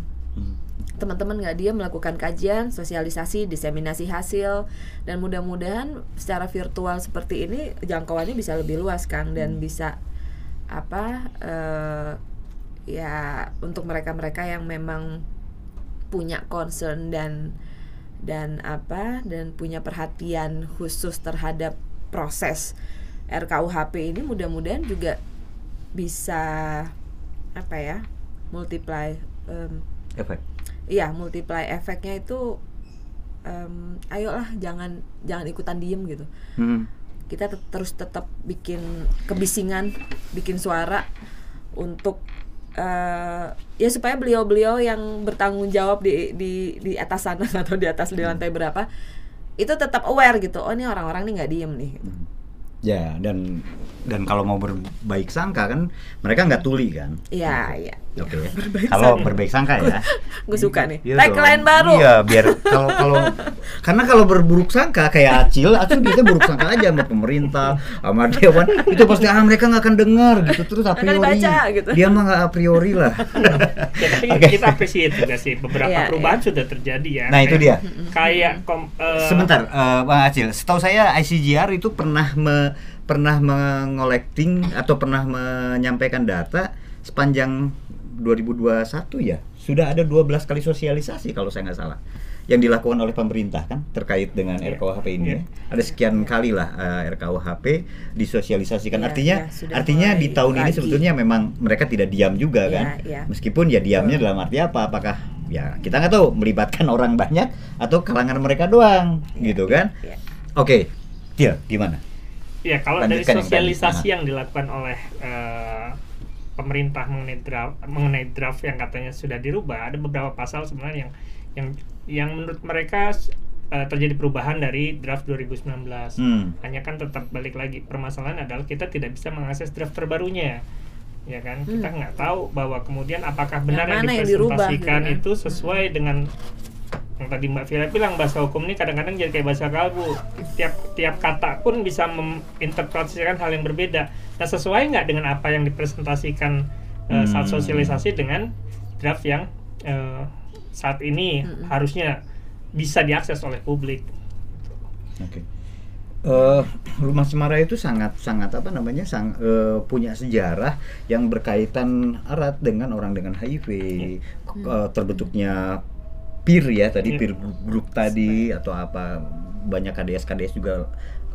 Teman-teman nggak dia melakukan kajian, sosialisasi, diseminasi hasil, dan mudah-mudahan secara virtual seperti ini jangkauannya bisa lebih luas, Kang, dan bisa apa eh, ya untuk mereka-mereka yang memang punya concern dan dan apa dan punya perhatian khusus terhadap proses RKUHP ini mudah-mudahan juga bisa apa ya multiply em, Efek. Iya, multiply efeknya itu em, ayolah jangan jangan ikutan diem gitu. Hmm. Kita terus tetap bikin kebisingan, bikin suara untuk eh, ya supaya beliau-beliau yang bertanggung jawab di di di atas sana atau di atas di lantai berapa itu tetap aware gitu. Oh, ini orang-orang nih nggak diem nih. gitu. Ya, dan dan kalau mau berbaik sangka kan mereka nggak tuli kan Iya, iya. oke kalau berbaik sangka ya Gue suka nih. Iya Tagline baru. Iya, biar kalau kalau karena kalau berburuk sangka kayak Acil, Acil biasanya buruk sangka aja sama pemerintah, sama dewan, itu pasti ah mereka nggak akan dengar gitu terus a Akan priori. dibaca, gitu. Dia mah nggak a priori lah. ya tapi Oke. kita appreciate juga sih beberapa Iya, perubahan sudah terjadi ya Nah, itu dia. Kayak- kom, eh, Sebentar, eh, Bang Acil, setahu saya ICGR itu pernah me- pernah mengolekting atau pernah menyampaikan data sepanjang 2021 ya. Sudah ada 12 kali sosialisasi kalau saya nggak salah yang dilakukan oleh pemerintah kan terkait dengan Iya. RKUHP ini Iya. ya. Ada sekian kali lah eh, RKUHP disosialisasikan. Iya, artinya iya, sudah artinya di tahun ini lagi. sebetulnya memang mereka tidak diam juga Iya, kan. iya. Meskipun ya diamnya dalam arti apa? Apakah ya kita nggak tahu melibatkan orang banyak atau kalangan mereka doang gitu kan? Iya. Oke, Tia, gimana? Ya kalau dari yang sosialisasi Nah. yang dilakukan oleh eh, pemerintah mengenai draft mengenai draft yang katanya sudah dirubah, ada beberapa pasal sebenarnya yang yang yang menurut mereka eh, terjadi perubahan dari draft 2019. Hmm. Hanya kan tetap balik lagi permasalahan adalah kita tidak bisa mengakses draft terbarunya. Ya kan? Kita nggak tahu bahwa kemudian apakah benar Hmm. Yang yang, mana yang dirubah dipresentasikan gitu kan? itu sesuai dengan yang tadi Mbak Vira bilang bahasa hukum ini kadang-kadang jadi kayak bahasa kalbu tiap tiap kata pun bisa menginterpretasikan hal yang berbeda. Nah sesuai nggak dengan apa yang dipresentasikan eh, saat Hmm. sosialisasi dengan draft yang eh, saat ini harusnya bisa diakses oleh publik? Oke. Eh, rumah Cemara itu sangat sangat apa namanya sang eh, punya sejarah yang berkaitan erat dengan orang dengan HIV eh, terbentuknya peer ya tadi Iya. peer group tadi atau apa banyak KDS KDS juga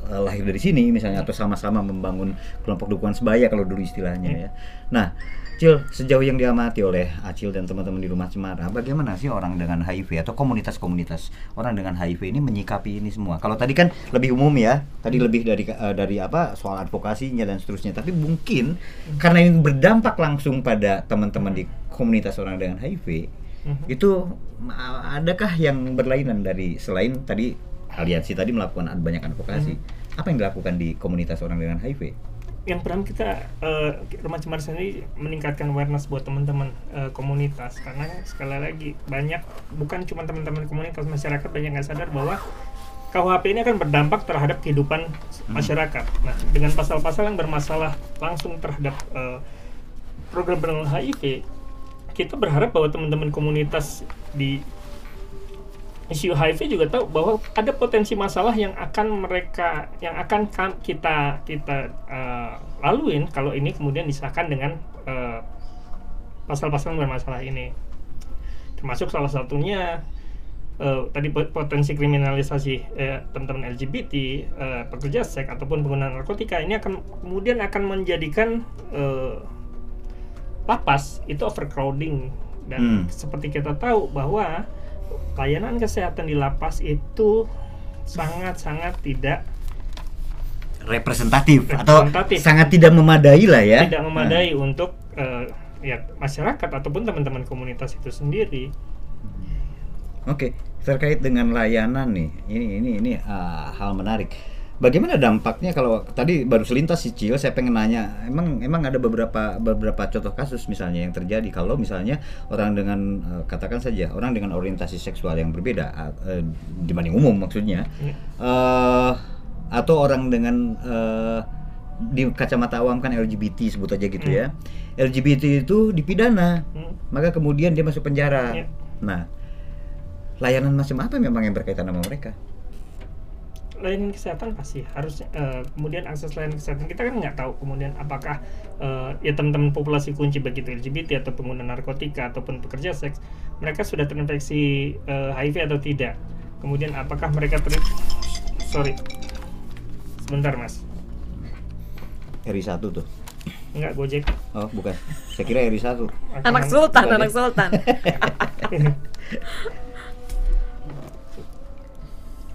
eh, lahir dari sini misalnya atau sama-sama membangun kelompok dukungan sebaya kalau dulu istilahnya ya. Nah, Cil, sejauh yang diamati oleh Acil dan teman-teman di Rumah Cemara, bagaimana sih orang dengan HIV atau komunitas-komunitas orang dengan HIV ini menyikapi ini semua? Kalau tadi kan lebih umum ya, tadi lebih dari eh, dari apa soal advokasinya dan seterusnya. Tapi mungkin karena ini berdampak langsung pada teman-teman di komunitas orang dengan HIV, Mhm. itu adakah yang berlainan dari selain tadi aliansi tadi melakukan banyak advokasi? Apa yang dilakukan di komunitas orang dengan HIV? yang pertama kita eh, rumah cemara sendiri meningkatkan awareness buat teman-teman eh, komunitas karena sekali lagi banyak bukan cuma teman-teman komunitas masyarakat banyak nggak sadar bahwa KUHP ini akan berdampak terhadap kehidupan masyarakat. Nah, dengan pasal-pasal yang bermasalah langsung terhadap eh, program penanggulangan HIV, kita berharap bahwa teman-teman komunitas di isu HIV juga tahu bahwa ada potensi masalah yang akan mereka yang akan kita kita eh, laluin kalau ini kemudian disahkan dengan eh, pasal-pasal yang bermasalah ini. Termasuk salah satunya eh, tadi po- potensi kriminalisasi teman-teman LGBT eh, pekerja seks ataupun penggunaan narkotika ini akan kemudian akan menjadikan eh, lapas itu overcrowding dan Hmm. seperti kita tahu bahwa layanan kesehatan di lapas itu sangat-sangat tidak representatif, atau Representatif. sangat tidak memadai lah ya. tidak memadai untuk eh, ya masyarakat ataupun teman-teman komunitas itu sendiri. Nah, Oke, terkait dengan layanan nih, ini ini ini ah, hal menarik. Bagaimana dampaknya kalau tadi baru selintas si Cil, saya pengen nanya, emang emang ada beberapa beberapa contoh kasus misalnya yang terjadi kalau misalnya orang dengan eh, katakan saja orang dengan orientasi seksual yang berbeda eh, dibanding umum maksudnya, Ya. eh atau orang dengan eh, di kacamata awam kan LGBT sebut aja gitu ya, LGBT itu dipidana Hmm. maka kemudian dia masuk penjara. Iya. Nah, layanan macam apa memang yang berkaitan sama mereka? Layanan kesehatan pasti harus eh, kemudian akses layanan kesehatan kita kan nggak tahu kemudian apakah eh, ya teman-teman populasi kunci begitu LGBT atau pengguna narkotika ataupun pekerja seks mereka sudah terinfeksi eh, HIV atau tidak kemudian apakah mereka ter sorry sebentar mas RI 1 tuh. nggak gojek Oh, bukan. Saya kira RI 1. Anak sultan, anak sultan.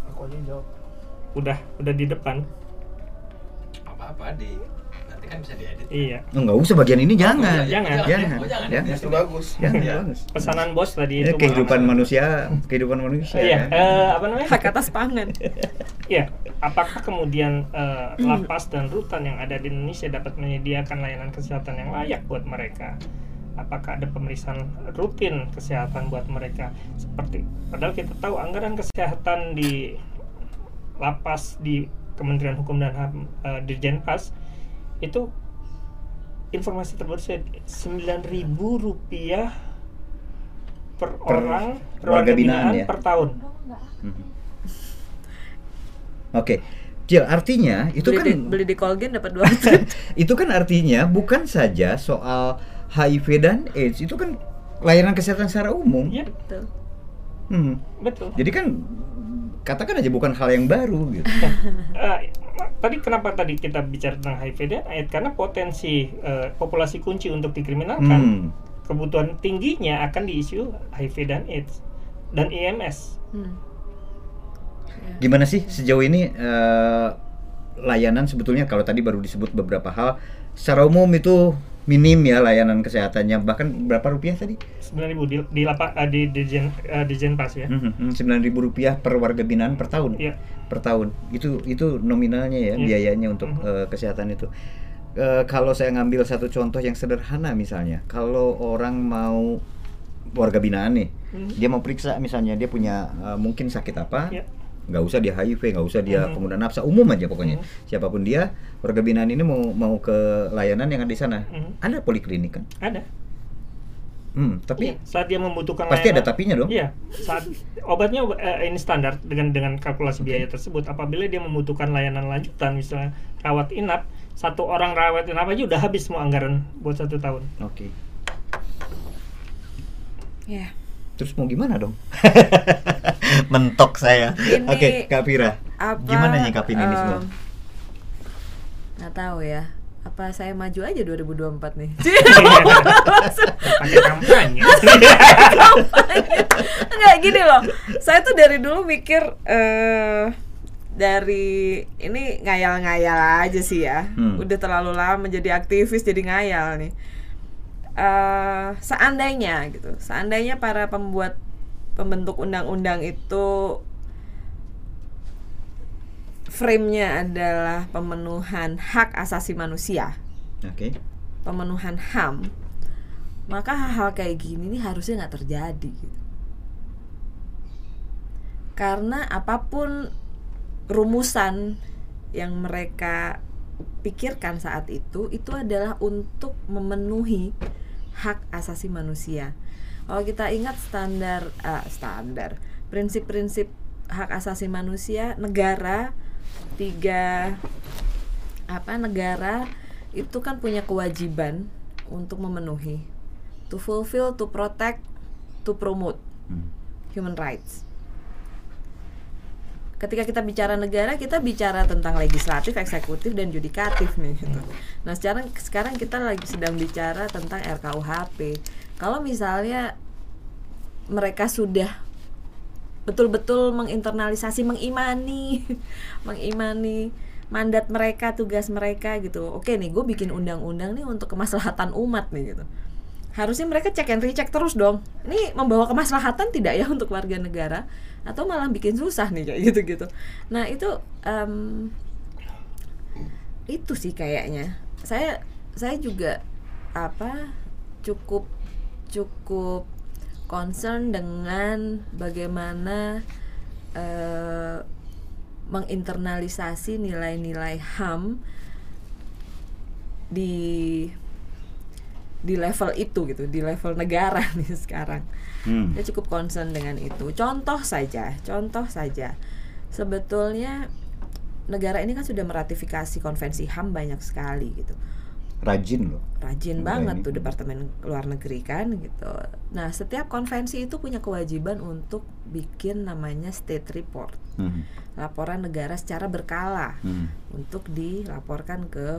aku aja jawab udah udah di depan apa-apa di nanti kan bisa diedit. Iya. Oh, nggak usah bagian ini jangan. iya, jangan. Jangan. Oh, jangan. Jangan. Justru bagus. Jangan, Iya. bagus. Pesanan bos tadi Ya, itu. kehidupan manusia, kehidupan manusia. Iya, kan? eh, apa namanya? hak atas pangan Iya, apakah kemudian eh, lapas dan rutan yang ada di Indonesia dapat menyediakan layanan kesehatan yang layak buat mereka? Apakah ada pemeriksaan rutin kesehatan buat mereka? Seperti padahal kita tahu anggaran kesehatan di lapas di Kementerian Hukum dan HAM eh, Dirjen Pas itu informasi terbaru saya 9.000 rupiah per, orang per warga binaan binaan ya? per tahun. Mhm. Oke, Cil, artinya itu beli, kan di, beli di Colgate dapat dua itu kan artinya bukan saja soal HIV dan AIDS, itu kan layanan kesehatan secara umum. Iya, Betul. Hmm. betul. Jadi kan katakan aja bukan hal yang baru gitu. Eh, tadi kenapa tadi kita bicara tentang HIV dan AIDS karena potensi eh, populasi kunci untuk dikriminalkan Hmm. kebutuhan tingginya akan di isu HIV dan AIDS dan IMS. Hmm. Gimana sih sejauh ini eh, layanan sebetulnya kalau tadi baru disebut beberapa hal secara umum itu minim ya layanan kesehatannya bahkan berapa rupiah tadi? 9.000 di di lapa, eh, di Dirjen eh, Dirjen Pas ya. Hmm, Sembilan ribu rupiah per warga binaan per tahun. Iya. Per tahun itu itu nominalnya ya Iya. biayanya untuk Mhm. eh, kesehatan itu. Eh, kalau saya ngambil satu contoh yang sederhana misalnya, kalau orang mau warga binaan nih, Mhm. dia mau periksa misalnya dia punya eh, mungkin sakit apa, Iya. Nggak usah dia HIV, nggak usah dia Mhm. pengguna nafsa umum aja pokoknya. Mhm. Siapa pun dia, warga binaan ini mau mau ke layanan yang ada di sana, Mhm. ada poliklinik kan? Ada. Hmm, tapi Iya, saat dia membutuhkan pasti ada layanan- tapinya dong. Iya, saat obatnya eh, ini standar dengan dengan kalkulasi biaya tersebut. Apabila dia membutuhkan layanan lanjutan, misalnya rawat inap, satu orang rawat inap aja udah habis semua anggaran buat satu tahun. Oke. ya Terus mau gimana dong? Mentok saya. Oke, Kak Fira. apa Gimana nyikapin ini semua? em, nggak tahu ya apa saya maju aja 2024 nih Pakai kampanye. nggak gini loh saya tuh dari dulu mikir eh dari ini ngayal-ngayal aja sih ya Hmm. udah terlalu lama menjadi aktivis jadi ngayal nih eh seandainya gitu seandainya para pembuat pembentuk undang-undang itu frame-nya adalah pemenuhan hak asasi manusia Oke. pemenuhan HAM maka hal-hal kayak gini nih harusnya nggak terjadi gitu. karena apa pun rumusan yang mereka pikirkan saat itu itu adalah untuk memenuhi hak asasi manusia kalau kita ingat standar ah, standar prinsip-prinsip hak asasi manusia negara tiga apa negara itu kan punya kewajiban untuk memenuhi to fulfill, to protect, to promote Hmm. human rights. Ketika kita bicara negara, kita bicara tentang legislatif, eksekutif, dan yudikatif nih. Gitu. Nah sekarang sekarang kita lagi sedang bicara tentang RKUHP. Kalau misalnya mereka sudah betul-betul menginternalisasi, mengimani, mengimani mandat mereka, tugas mereka gitu. Oke nih, gue bikin undang-undang nih untuk kemaslahatan umat nih gitu. Harusnya mereka cek and recheck terus dong. Ini membawa kemaslahatan tidak ya untuk warga negara atau malah bikin susah nih kayak gitu-gitu. Nah itu em, itu sih kayaknya. Saya saya juga apa cukup cukup concern dengan bagaimana eh, menginternalisasi nilai-nilai HAM di di level itu gitu, di level negara nih sekarang. Hmm. Saya cukup concern dengan itu. Contoh saja, contoh saja. Sebetulnya negara ini kan sudah meratifikasi konvensi HAM banyak sekali gitu Rajin loh. rajin banget ini. tuh departemen luar negeri kan gitu. Nah setiap konvensi itu punya kewajiban untuk bikin namanya state report, Hmm. laporan negara secara berkala Hmm. untuk dilaporkan ke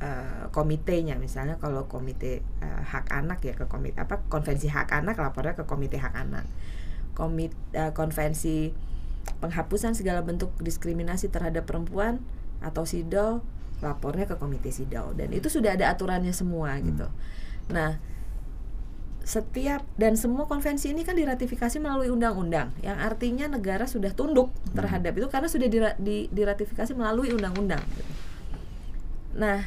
eh, komitenya. Misalnya kalau komite eh, hak anak ya ke komite apa konvensi hak anak lapornya ke komite hak anak. Komit eh, konvensi penghapusan segala bentuk diskriminasi terhadap perempuan atau SIDO lapornya ke komite sidau dan itu sudah ada aturannya semua gitu. Nah, setiap dan semua konvensi ini kan diratifikasi melalui undang-undang yang artinya negara sudah tunduk terhadap itu karena sudah dira- di- diratifikasi melalui undang-undang gitu. Nah,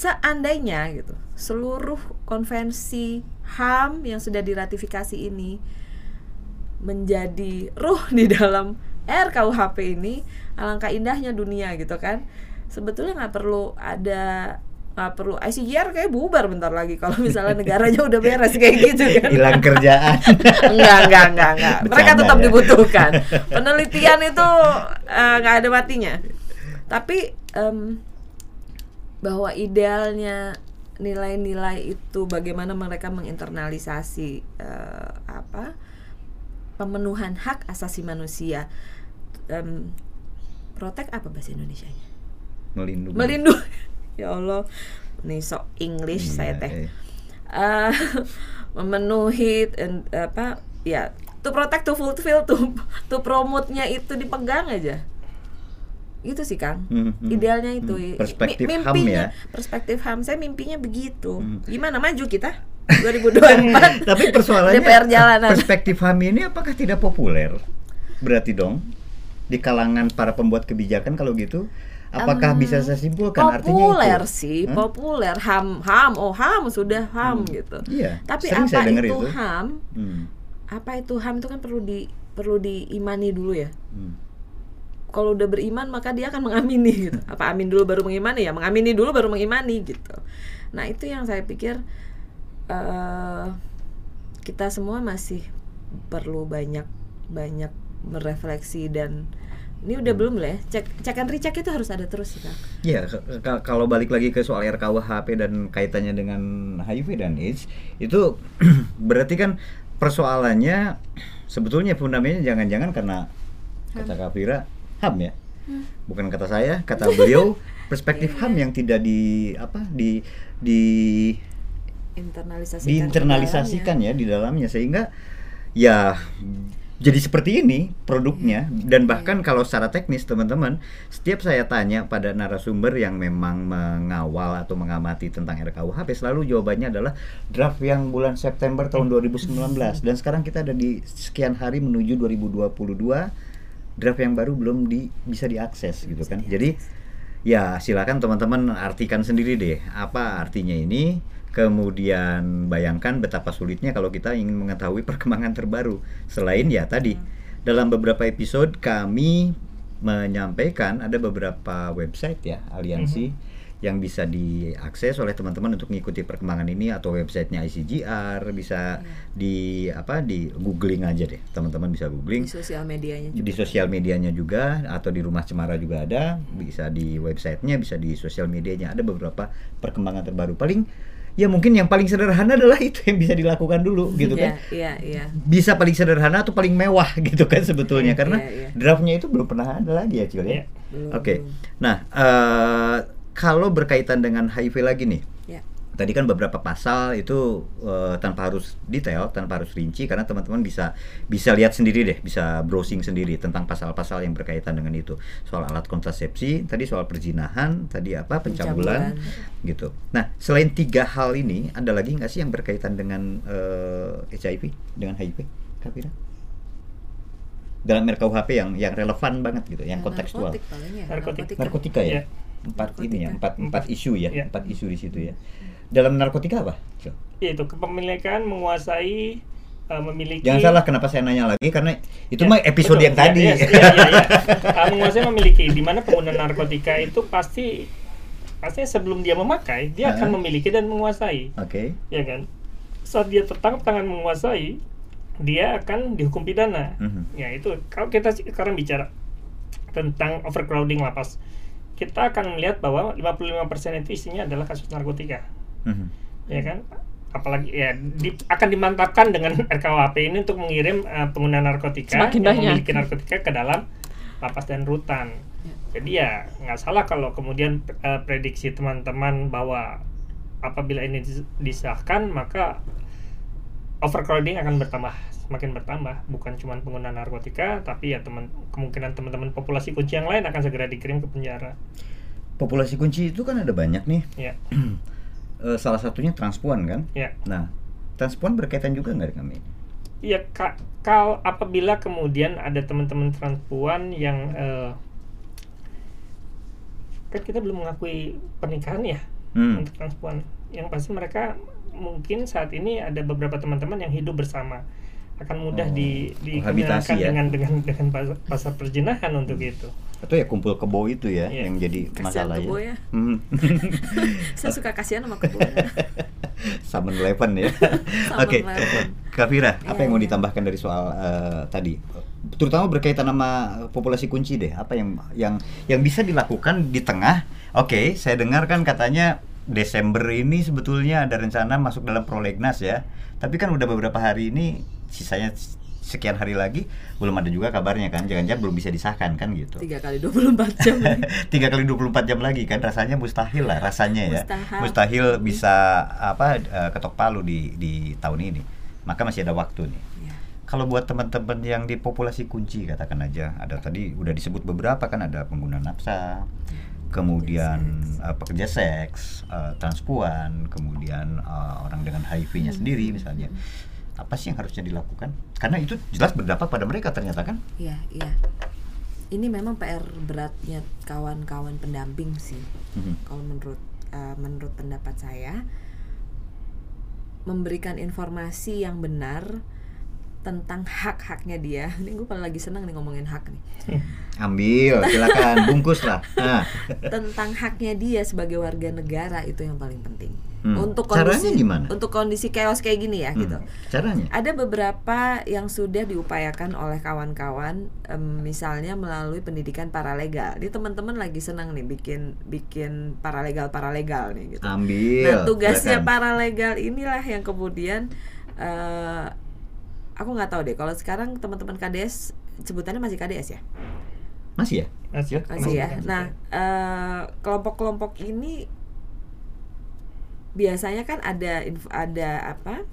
seandainya gitu seluruh konvensi HAM yang sudah diratifikasi ini menjadi ruh di dalam RKUHP ini alangkah indahnya dunia gitu kan. Sebetulnya nggak perlu ada nggak perlu ICJR kayak bubar bentar lagi kalau misalnya negaranya udah beres kayak gitu kan. Hilang kerjaan. Enggak enggak enggak enggak mereka tetap ya. dibutuhkan. Penelitian itu eh, nggak ada matinya. Tapi em, bahwa idealnya nilai-nilai itu bagaimana mereka menginternalisasi eh, apa pemenuhan hak asasi manusia. Em, protek apa bahasa Indonesianya? Melindungi. Melindungi. Ya Allah nih sok English Iya, saya teh. eh. Eh, memenuhi en- apa ya to protect to fulfill to to promote-nya itu dipegang aja itu sih Kang Hmm, hmm, idealnya itu hmm. Perspektif mi- HAM mimpinya ya. perspektif ham saya mimpinya begitu Hmm. gimana maju kita 2024 Tapi persoalannya DPR jalanan. perspektif HAM ini apakah tidak populer? Berarti dong di kalangan para pembuat kebijakan kalau gitu apakah Em, bisa saya simpulkan artinya populer sih Hah? populer ham ham oh ham sudah ham Hmm. gitu Iya, tapi apa saya itu, itu. ham Hmm, apa itu ham itu kan perlu di perlu diimani dulu ya hmm. Kalau udah beriman maka dia akan mengamini gitu. Apa amin dulu baru mengimani ya? Mengamini dulu baru mengimani gitu. Nah itu yang saya pikir eh kita semua masih perlu banyak banyak merefleksi dan ini udah belum lah ya cek cek and recheck itu harus ada terus Kang. Ya, kalau balik lagi ke soal RKUHP dan kaitannya dengan HIV dan AIDS, itu berarti kan persoalannya sebetulnya fundamennya jangan-jangan karena kata Kak Fira HAM ya. Bukan kata saya, kata beliau perspektif HAM yang tidak di apa di di internalisasikan diinternalisasikan ya di dalamnya. Sehingga ya jadi seperti ini produknya. Dan bahkan kalau secara teknis teman-teman setiap saya tanya pada narasumber yang memang mengawal atau mengamati tentang RKUHP selalu jawabannya adalah draft yang bulan September tahun 2019 dan sekarang kita ada di sekian hari menuju 2022 draft yang baru belum di, bisa diakses gitu kan jadi Ya, silakan teman-teman artikan sendiri deh apa artinya ini. Kemudian bayangkan betapa sulitnya kalau kita ingin mengetahui perkembangan terbaru. Selain ya tadi dalam beberapa episode kami menyampaikan ada beberapa website ya aliansi yang bisa diakses oleh teman-teman untuk mengikuti perkembangan ini atau websitenya ICGR bisa di apa di googling aja deh teman-teman bisa googling di sosial medianya juga. di sosial medianya juga atau di rumah cemara juga ada bisa di websitenya bisa di sosial medianya ada beberapa perkembangan terbaru paling ya mungkin yang paling sederhana adalah itu yang bisa dilakukan dulu gitu kan Iya, iya, iya. bisa paling sederhana atau paling mewah gitu kan sebetulnya karena Iya, iya. draftnya itu belum pernah ada lagi ya Cil ya Iya. Oke belum. nah eh, kalau berkaitan dengan HIV lagi nih Ya. tadi kan beberapa pasal itu eh, tanpa harus detail, tanpa harus rinci karena teman-teman bisa bisa lihat sendiri deh, bisa browsing sendiri tentang pasal-pasal yang berkaitan dengan itu. Soal alat kontrasepsi, tadi soal perzinahan, tadi apa pencabulan, gitu. Nah, selain tiga hal ini, ada lagi nggak sih yang berkaitan dengan eh, HIV, dengan HIV, Kafira? Dalam RKUHP yang yang relevan banget gitu, yang kontekstual. Narkotik ya, Narkotik. Narkotika ya? Iya. Empat Narkotika. ini ya, empat empat isu ya, Iya. empat isu di situ ya. Dalam narkotika apa? Yaitu kepemilikan menguasai eh, memiliki Jangan salah kenapa saya nanya lagi karena itu Ya, mah episode betul. yang Ya, tadi. yes, iya, iya, iya. Uh, menguasai memiliki di mana pengguna narkotika itu pasti pasti sebelum dia memakai dia Hah? akan memiliki dan menguasai Oke. ya kan saat dia tertangkap tangan menguasai dia akan dihukum pidana Mhm. ya itu kalau kita sekarang bicara tentang overcrowding lapas kita akan melihat bahwa 55% itu isinya adalah kasus narkotika. Mhm. ya kan? Apalagi ya di- akan dimantapkan dengan RKUHP ini untuk mengirim uh, pengguna narkotika Semakin yang banyak. memiliki narkotika ke dalam lapas dan rutan. Jadi ya nggak salah kalau kemudian uh, prediksi teman-teman bahwa apabila ini dis- disahkan maka overcrowding akan bertambah semakin bertambah bukan cuma pengguna narkotika tapi ya teman kemungkinan teman-teman populasi kunci yang lain akan segera dikirim ke penjara populasi kunci itu kan ada banyak nih. Ya, Eh, salah satunya transpuan kan. ya. Nah, transpuan berkaitan juga nggak dengan ini? Iya, Kak, kalau apabila kemudian ada teman-teman transpuan yang eh, kan kita belum mengakui pernikahan ya Hmm. untuk transpuan. Yang pasti mereka mungkin saat ini ada beberapa teman-teman yang hidup bersama akan mudah Oh, di dikriminalkan ya. dengan dengan dengan pasar, pasar perjinahan untuk itu. Atau ya kumpul kebo itu ya Iya. yang jadi Kasihan masalah kebo ya. ya. Hmm. Saya suka kasihan sama kebo. Seven Eleven ya. Oke. Kak Fira, apa Iya, yang mau iya. ditambahkan dari soal eh, tadi? Terutama berkaitan sama populasi kunci deh. Apa yang yang yang bisa dilakukan di tengah? Oke, saya dengar kan katanya Desember ini sebetulnya ada rencana masuk dalam prolegnas ya. Tapi kan udah beberapa hari ini sisanya sekian hari lagi belum ada juga kabarnya kan. Jangan-jangan belum bisa disahkan kan gitu. Tiga kali 24 jam. tiga kali 24 jam lagi kan rasanya mustahil lah rasanya ya. Mustahil. mustahil bisa apa eh, ketok palu di di tahun ini. Maka masih ada waktu nih. Ya. kalau buat teman-teman yang di populasi kunci katakan aja ada tadi udah disebut beberapa kan ada pengguna nafsa kemudian eh, pekerja seks eh, transpuan kemudian eh, orang dengan HIV-nya sendiri misalnya apa sih yang harusnya dilakukan karena itu jelas berdampak pada mereka ternyata kan Iya, iya. Ini memang PR beratnya kawan-kawan pendamping sih. Mhm. Kalau menurut eh, menurut pendapat saya memberikan informasi yang benar tentang hak-haknya dia. Ini gue paling lagi senang nih ngomongin hak nih. ambil silakan bungkus lah nah. Tentang haknya dia sebagai warga negara itu yang paling penting. Hmm. Untuk Caranya kondisi gimana? untuk kondisi chaos kayak gini ya Hmm, gitu. caranya Ada beberapa yang sudah diupayakan oleh kawan-kawan, em, misalnya melalui pendidikan paralegal. Ini teman-teman lagi senang nih bikin bikin paralegal paralegal nih gitu. ambil Nah tugasnya silakan. paralegal inilah yang kemudian eh aku nggak tahu deh kalau sekarang teman-teman KDS sebutannya masih KDS ya masih ya Masih, masih ya. Nah eh, kelompok-kelompok ini biasanya kan ada ada apa?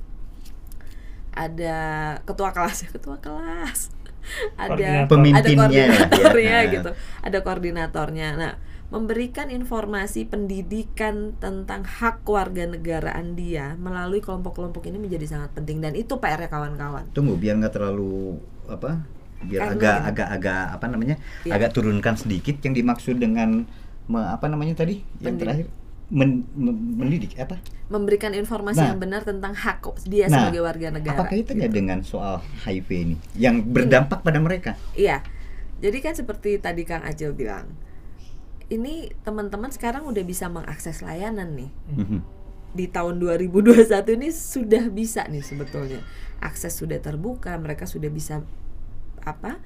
Ada ketua kelas, ketua kelas. Ada ada ya, koordinatornya ya. gitu. Ada koordinatornya. Nah, memberikan informasi pendidikan tentang hak warga negaraan dia melalui kelompok-kelompok ini menjadi sangat penting dan itu PR-nya kawan-kawan. tunggu biar nggak terlalu apa biar Karena agak agak agak apa namanya Iya. agak turunkan sedikit yang dimaksud dengan me- apa namanya tadi yang Pendidik. terakhir men, men- mendidik apa Memberikan informasi Nah. yang benar tentang hak dia Nah, sebagai warga negara. apa kaitannya gitu. dengan soal HIV ini yang berdampak pada mereka Iya. Jadi kan seperti tadi Kang Acil bilang. Ini teman-teman sekarang udah bisa mengakses layanan nih. Mhm. Di tahun 2021 ini sudah bisa nih sebetulnya. Akses sudah terbuka, mereka sudah bisa apa?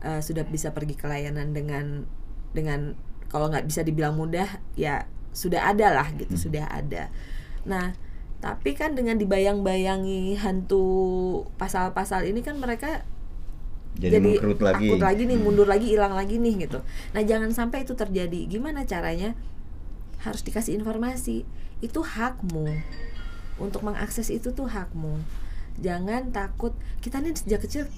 eh, sudah bisa pergi ke layanan dengan dengan kalau nggak bisa dibilang mudah ya sudah ada lah gitu, Hmm. sudah ada. Nah, tapi kan dengan dibayang-bayangi hantu pasal-pasal ini kan mereka jadi, lagi takut lagi nih Hmm. mundur lagi hilang lagi nih gitu nah jangan sampai itu terjadi gimana caranya harus dikasih informasi itu hakmu untuk mengakses itu tuh hakmu jangan takut kita nih sejak kecil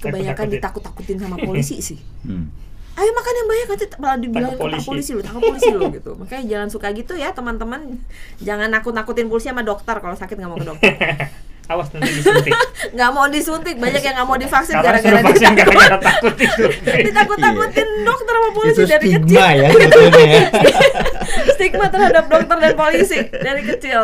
kebanyakan Takut-takutin. ditakut-takutin sama polisi sih Hmm. Ayo makan yang banyak nanti malah dibilang Tangkap polisi. polisi." lo tangkap polisi lo gitu. Makanya jangan suka gitu ya teman-teman. Jangan nakut-nakutin polisi sama dokter kalau sakit nggak mau ke dokter Awas nanti disuntik. nggak mau disuntik banyak yang nggak mau divaksin gara-gara vaksin ditakut- gara-gara takut itu. ditakut-takutin dokter sama polisi itu dari kecil. stigma ya ya. stigma terhadap dokter dan polisi dari kecil.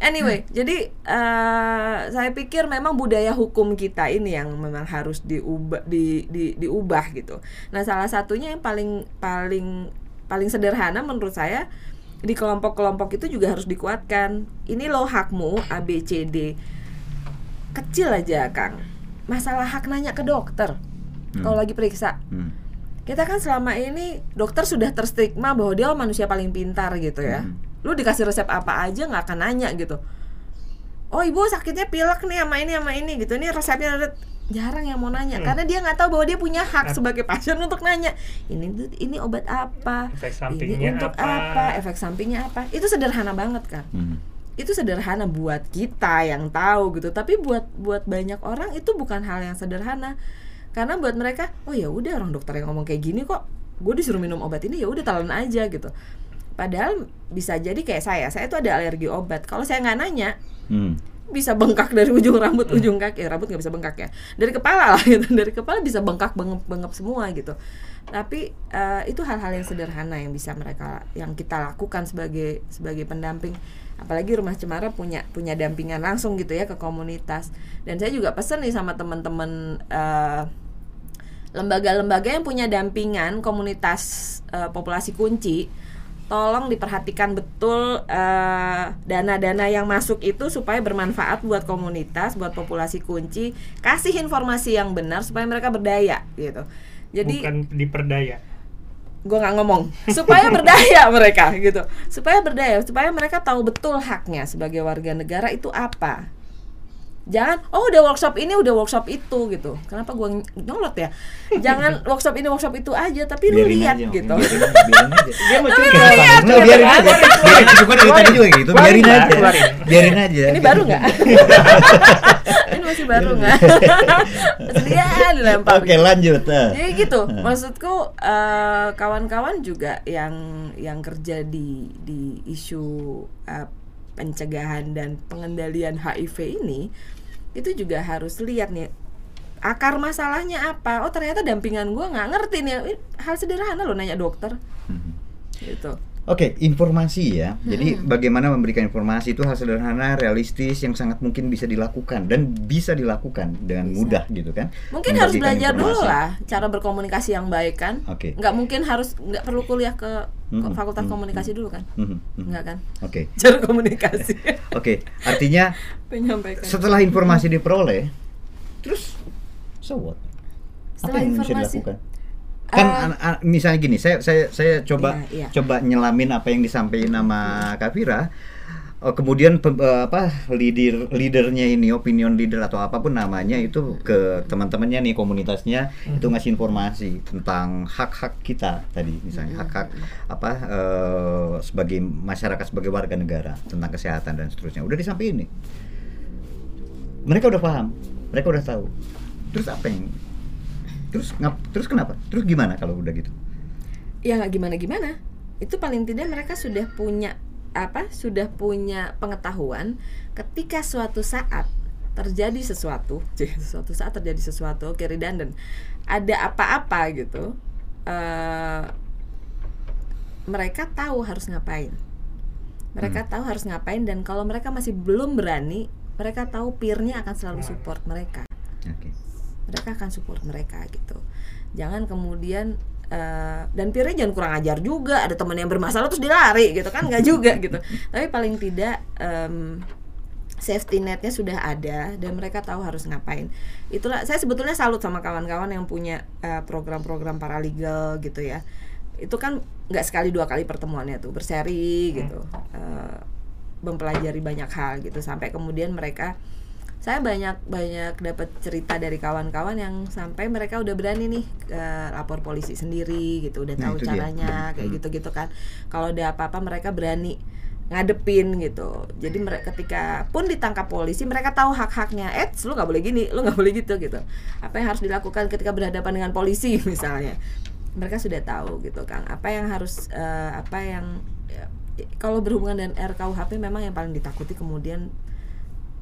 Anyway jadi eh, saya pikir memang budaya hukum kita ini yang memang harus diubah di, di, diubah gitu. Nah salah satunya yang paling paling paling sederhana menurut saya di kelompok-kelompok itu juga harus dikuatkan. Ini loh hakmu A B C D kecil aja Kang masalah hak nanya ke dokter kalau Hmm. lagi periksa Hmm. kita kan selama ini dokter sudah terstigma bahwa dia manusia paling pintar gitu ya. Hmm. Lu dikasih resep apa aja nggak akan nanya gitu. Oh ibu sakitnya pilek nih sama ini sama ini gitu. Ini resepnya ada jarang yang mau nanya Hmm. karena dia nggak tahu bahwa dia punya hak Nah. sebagai pasien untuk nanya ini tuh ini obat apa Efek ini sampingnya untuk apa? apa efek sampingnya apa itu sederhana banget kan Hmm. Itu sederhana buat kita yang tahu gitu. Tapi buat buat banyak orang itu bukan hal yang sederhana. Karena buat mereka oh ya udah orang dokter yang ngomong kayak gini kok gue disuruh minum obat ini ya udah telan aja gitu. Padahal bisa jadi kayak saya saya itu ada alergi obat. Kalau saya nggak nanya Hmm. Bisa bengkak dari ujung rambut ujung kaki. Rambut nggak bisa bengkak ya. Dari kepala lah gitu. Dari kepala bisa bengkak bengep bengep semua gitu. Tapi eh, itu hal-hal yang sederhana yang bisa mereka yang kita lakukan sebagai sebagai pendamping. Apalagi rumah cemara punya punya dampingan langsung gitu ya ke komunitas. Dan saya juga pesen nih sama teman-teman eh, lembaga-lembaga yang punya dampingan komunitas eh, populasi kunci tolong diperhatikan betul eh, dana-dana yang masuk itu supaya bermanfaat buat komunitas, buat populasi kunci, kasih informasi yang benar supaya mereka berdaya gitu. Jadi bukan diperdaya gue nggak ngomong supaya berdaya mereka gitu, supaya berdaya, supaya mereka tahu betul haknya sebagai warga negara itu apa. Jangan, oh udah workshop ini, udah workshop itu gitu. Kenapa gue nyolot ya? Jangan workshop ini, workshop itu aja, tapi lu Biarin lihat aja, gitu. biarin, biarin aja. dia mau Tapi cerita lu lihat, Nggak, biarin aja. Biarin juga dari tadi juga gitu. Biarin aja. Biarin aja. Ini baru nggak? ini masih baru nggak? Dia dilempar. Oke, lanjut. ah. Jadi gitu, maksudku eh, kawan-kawan juga yang yang kerja di di isu eh, pencegahan dan pengendalian HIV ini itu juga harus lihat nih akar masalahnya apa. Oh ternyata dampingan gua nggak ngerti nih hal sederhana loh nanya dokter Mhm. gitu. Oke, informasi ya. Jadi bagaimana memberikan informasi itu hal sederhana, realistis yang sangat mungkin bisa dilakukan dan bisa dilakukan dengan Bisa. mudah gitu kan. Mungkin harus belajar dulu informasi. lah cara berkomunikasi yang baik kan. Oke. Nggak mungkin harus nggak perlu kuliah ke Mhm, fakultas mhm, komunikasi dulu kan? Mhm. Nggak kan? Oke. Cara komunikasi. Oke, artinya Menyampaikan. setelah informasi diperoleh, terus so what? Setelah Apa yang bisa informasi- dilakukan? Kan Ah. an- an- misalnya gini, saya saya saya coba Iya, iya. coba nyelamin apa yang disampaikan sama Kavira. Oh, kemudian pe- eh, apa leader leadernya ini opinion leader atau apa pun namanya itu ke teman-temannya nih komunitasnya itu ngasih informasi tentang hak-hak kita tadi misalnya hak-hak apa eh, sebagai masyarakat sebagai warga negara tentang kesehatan dan seterusnya udah disampaikan nih mereka udah paham mereka udah tahu terus apa yang terus ngap terus kenapa? Terus gimana kalau udah gitu? Ya nggak gimana gimana itu paling tidak mereka sudah punya apa sudah punya pengetahuan ketika suatu saat terjadi sesuatu suatu saat terjadi sesuatu oke redundant ada apa-apa gitu eh mereka tahu harus ngapain. Mereka tahu harus ngapain dan kalau mereka masih belum berani mereka tahu peernya akan selalu support mereka. Oke mereka akan support mereka gitu. Jangan kemudian eh, dan peernya jangan kurang ajar juga ada teman yang bermasalah terus dia lari gitu kan nggak juga gitu. Tapi paling tidak em, safety netnya sudah ada dan mereka tahu harus ngapain. Itulah saya sebetulnya salut sama kawan-kawan yang punya eh, program-program paralegal gitu ya. Itu kan nggak sekali dua kali pertemuannya tuh berseri gitu. Eh, mempelajari banyak hal gitu. Sampai kemudian mereka saya banyak banyak dapat cerita dari kawan-kawan yang sampai mereka udah berani nih eh, lapor polisi sendiri gitu. Udah Nah, tahu dia. caranya kayak Hmm. gitu-gitu kan. Kalau ada apa-apa mereka berani ngadepin gitu. Jadi mereka ketika pun ditangkap polisi mereka tahu hak-haknya. Eh lu nggak boleh gini lu nggak boleh gitu gitu. Apa yang harus dilakukan ketika berhadapan dengan polisi misalnya? Mereka sudah tahu gitu kan. Apa yang harus eh, apa yang ya, kalau berhubungan dengan RKUHP memang yang paling ditakuti kemudian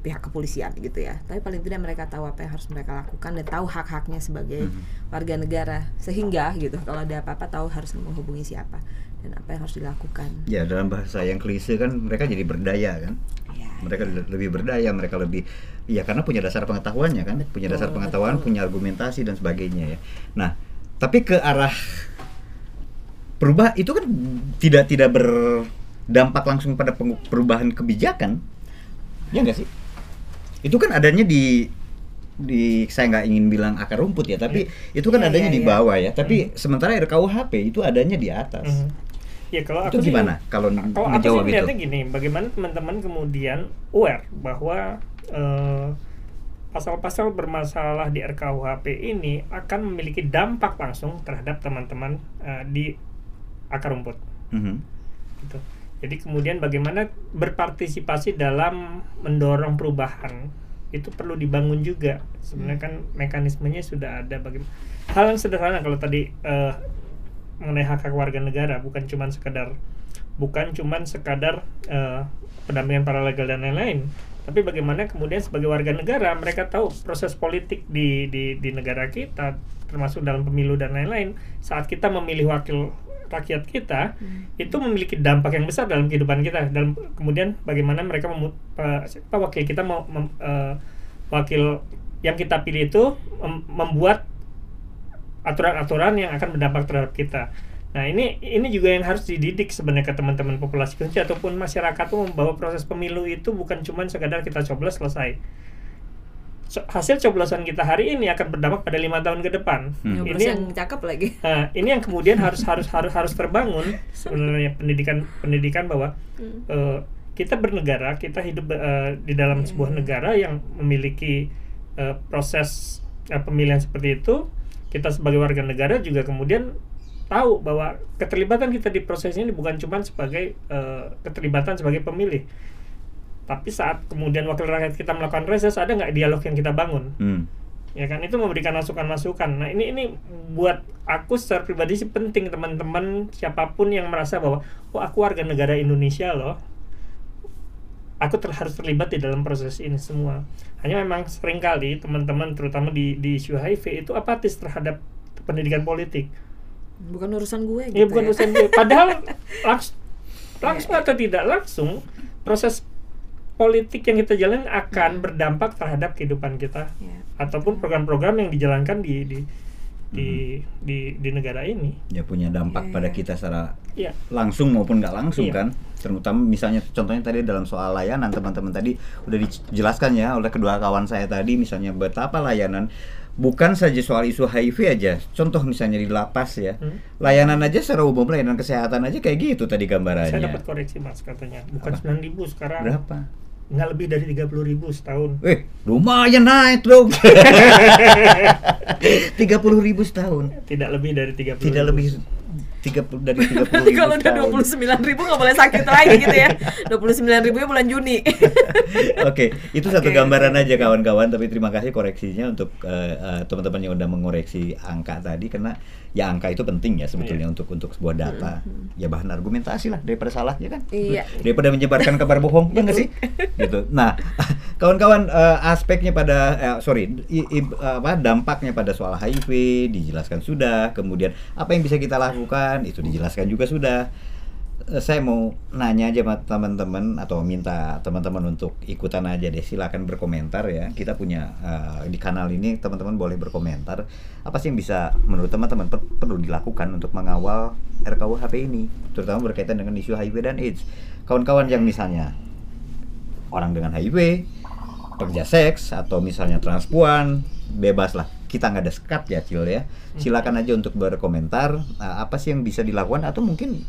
pihak kepolisian gitu ya. Tapi paling tidak mereka tahu apa yang harus mereka lakukan dan tahu hak-haknya sebagai warga negara. Sehingga gitu kalau ada apa-apa tahu harus menghubungi siapa dan apa yang harus dilakukan. Ya dalam bahasa yang klise kan mereka jadi berdaya kan? Ya, mereka le- lebih berdaya mereka lebih ya karena punya dasar pengetahuannya kan punya dasar pengetahuan betul. punya argumentasi dan sebagainya ya. Nah tapi ke arah perubah itu kan tidak tidak berdampak langsung pada perubahan kebijakan. Ya enggak sih itu kan adanya di di saya nggak ingin bilang akar rumput ya tapi itu kan Iya, adanya iya, di iya. bawah ya tapi sementara RKUHP itu adanya di atas Mhm. Ya kalau itu aku sih- gimana kalau kalau aku sih melihatnya gini, bagaimana teman-teman kemudian aware bahwa eh, pasal-pasal bermasalah di RKUHP ini akan memiliki dampak langsung terhadap teman-teman eh, di akar rumput. Mhm. Gitu. Jadi kemudian bagaimana berpartisipasi dalam mendorong perubahan itu perlu dibangun juga. Sebenarnya kan mekanismenya sudah ada. Bagaimana hal yang sederhana kalau tadi eh, mengenai hak hak warga negara bukan cuma sekedar bukan cuman sekadar uh, pendampingan paralegal dan lain-lain tapi bagaimana kemudian sebagai warga negara mereka tahu proses politik di di, di negara kita termasuk dalam pemilu dan lain-lain saat kita memilih wakil rakyat kita hmm. itu memiliki dampak yang besar dalam kehidupan kita dan kemudian bagaimana mereka memu, uh, wakil kita mau mem, uh, wakil yang kita pilih itu mem, membuat aturan-aturan yang akan berdampak terhadap kita. Nah ini ini juga yang harus dididik sebenarnya ke teman-teman populasi kunci ataupun masyarakat umum bahwa proses pemilu itu bukan cuma sekadar kita coblos selesai hasil coblosan kita hari ini akan berdampak pada lima tahun ke depan. Hmm. Ini yang cakep lagi. Nah, ini yang kemudian harus harus harus harus terbangun sebenarnya pendidikan pendidikan bahwa hmm. uh, kita bernegara, kita hidup uh, di dalam yeah. sebuah negara yang memiliki uh, proses uh, pemilihan seperti itu. Kita sebagai warga negara juga kemudian tahu bahwa keterlibatan kita di proses ini bukan cuma sebagai uh, keterlibatan sebagai pemilih, tapi saat kemudian wakil rakyat kita melakukan reses ada nggak dialog yang kita bangun? Hmm. ya kan itu memberikan masukan-masukan. Nah ini ini buat aku secara pribadi sih penting teman-teman siapa pun yang merasa bahwa oh aku warga negara Indonesia loh. Aku ter harus terlibat di dalam proses ini semua. Hanya memang sering kali teman-teman terutama di di isu HIV itu apatis terhadap pendidikan politik. Bukan urusan gue iya, gitu ya bukan ya. urusan gue padahal langs langsung atau tidak langsung proses politik yang kita jalan akan hmm. berdampak terhadap kehidupan kita yeah. ataupun program-program yang dijalankan di di di, hmm. di di negara ini. Ya punya dampak yeah. pada kita secara yeah. langsung maupun nggak langsung yeah. kan. Terutama misalnya contohnya tadi dalam soal layanan teman-teman tadi udah dijelaskan ya oleh kedua kawan saya tadi misalnya betapa layanan bukan saja soal isu HIV aja. Contoh misalnya di lapas ya. Hmm. Layanan aja secara umum layanan kesehatan aja kayak gitu tadi gambarannya. Saya dapat koreksi Mas katanya. Bukan sembilan ribu sekarang. Berapa? Nggak lebih dari tiga puluh ribu setahun. Eh, lumayan naik dong. Tiga puluh ribu setahun. Tidak lebih dari tiga puluh. Tidak lebih tiga puluh dari tiga puluh ribu kalau udah dua puluh sembilan ribu nggak boleh sakit lagi gitu ya. Dua puluh sembilan ribu bulan Juni. Oke okay, itu satu okay. gambaran aja kawan-kawan. Tapi terima kasih koreksinya untuk uh, uh, teman-teman yang udah mengoreksi angka tadi. Karena ya angka itu penting ya sebetulnya yeah. untuk untuk sebuah data. Mm-hmm. ya bahan argumentasi lah daripada salah ya kan. Iya. daripada menyebarkan kabar bohong ya nggak sih? Gitu. Nah kawan-kawan uh, aspeknya pada uh, sorry i, i, apa dampaknya pada soal HIV dijelaskan sudah. Kemudian apa yang bisa kita lakukan itu dijelaskan juga sudah. Eh, saya mau nanya aja sama teman-teman atau minta teman-teman untuk ikutan aja deh silakan berkomentar ya. Kita punya uh, di kanal ini teman-teman boleh berkomentar apa sih yang bisa menurut teman-teman per perlu dilakukan untuk mengawal RKUHP ini terutama berkaitan dengan isu HIV dan AIDS. Kawan-kawan yang misalnya orang dengan HIV pekerja seks atau misalnya transpuan bebas lah kita nggak ada sekat ya Cil ya. Hmm. silakan aja untuk berkomentar uh, apa sih yang bisa dilakukan atau mungkin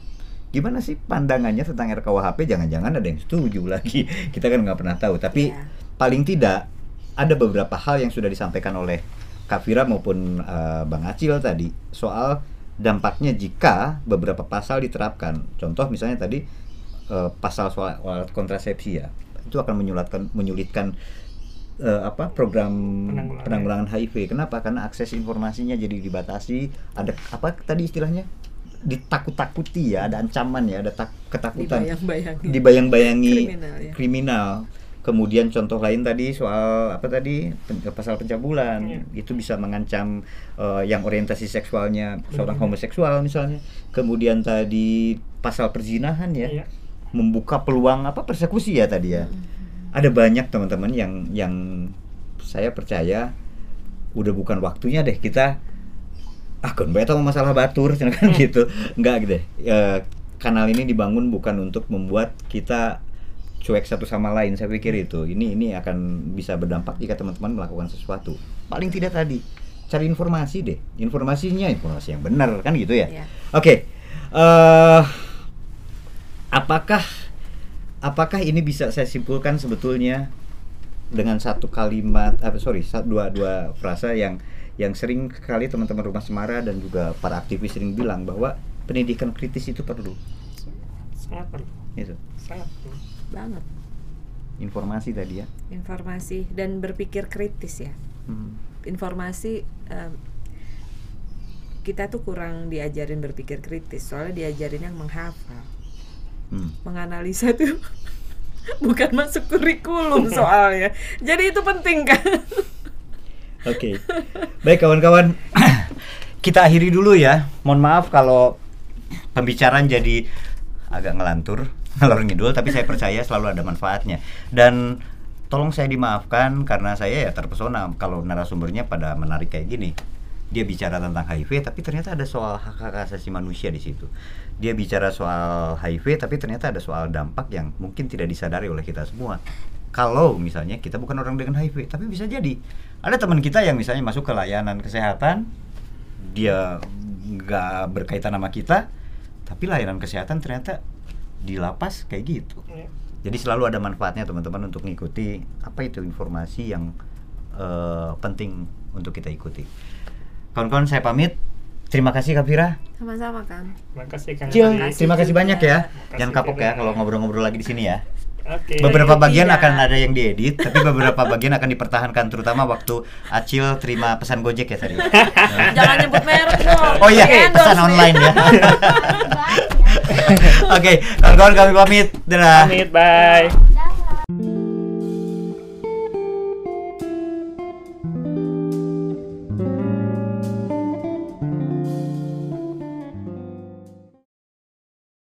gimana sih pandangannya tentang RKUHP jangan-jangan ada yang setuju lagi. Kita kan nggak pernah tahu. Tapi yeah. paling tidak ada beberapa hal yang sudah disampaikan oleh Kafira maupun uh, Bang Acil tadi soal dampaknya jika beberapa pasal diterapkan. Contoh misalnya tadi uh, pasal soal alat kontrasepsi ya. Itu akan menyulitkan menyulitkan uh, apa program penanggulangan. penanggulangan HIV kenapa karena akses informasinya jadi dibatasi ada apa tadi istilahnya ditakut-takuti ya, ada ancaman ya, ada tak, ketakutan. Dibayang-bayangi. Dibayang-bayangi kriminal, ya. kriminal. Kemudian contoh lain tadi soal apa tadi pen, pasal pencabulan ya. itu bisa mengancam uh, yang orientasi seksualnya seorang homoseksual misalnya. Kemudian tadi pasal perzinahan ya, ya. membuka peluang apa persekusi ya tadi ya. Hmm. Ada banyak teman-teman yang yang saya percaya udah bukan waktunya deh kita ah kan tahu masalah batur kan hmm. gitu nggak gitu e, kanal ini dibangun bukan untuk membuat kita cuek satu sama lain saya pikir itu ini ini akan bisa berdampak jika teman-teman melakukan sesuatu paling tidak tadi cari informasi deh informasinya informasi yang benar kan gitu ya yeah. oke okay. uh, eh, apakah apakah ini bisa saya simpulkan sebetulnya dengan satu kalimat apa sorry dua dua frasa yang yang sering kali teman-teman rumah Semara dan juga para aktivis sering bilang bahwa pendidikan kritis itu perlu. Sangat perlu. Itu. Sangat perlu. Banget. Informasi tadi ya. Informasi dan berpikir kritis ya. Hmm. Informasi um, kita tuh kurang diajarin berpikir kritis soalnya diajarin yang menghafal. Hmm. menganalisa itu bukan masuk kurikulum soalnya. Jadi itu penting kan? Oke. Baik kawan-kawan, kita akhiri dulu ya. Mohon maaf kalau pembicaraan jadi agak ngelantur, ngalor ngidul, tapi saya percaya selalu ada manfaatnya. Dan tolong saya dimaafkan karena saya ya terpesona kalau narasumbernya pada menarik kayak gini. Dia bicara tentang HIV, tapi ternyata ada soal hak hak asasi manusia di situ. Dia bicara soal HIV, tapi ternyata ada soal dampak yang mungkin tidak disadari oleh kita semua. Kalau misalnya kita bukan orang dengan HIV, tapi bisa jadi ada teman kita yang misalnya masuk ke layanan kesehatan, dia nggak berkaitan sama kita, tapi layanan kesehatan ternyata di lapas kayak gitu. Ya. Jadi selalu ada manfaatnya teman-teman untuk mengikuti apa itu informasi yang eh, penting untuk kita ikuti. Kawan-kawan saya pamit. Terima kasih Kak Fira. Sama-sama Kang. Terima kasih Kang Cil, terima kasih banyak ya. Makasih Jangan kapok ya kalau ngobrol-ngobrol lagi di sini ya. Oke. Beberapa bagian Tidak. akan ada yang diedit, tapi beberapa bagian akan dipertahankan terutama waktu Acil terima pesan Gojek ya tadi. Jangan nyebut merek dong. Oh iya, Di-endorse pesan online ya. Oke, kawan-kawan kami pamit. Dadah. Pamit, bye. Dah.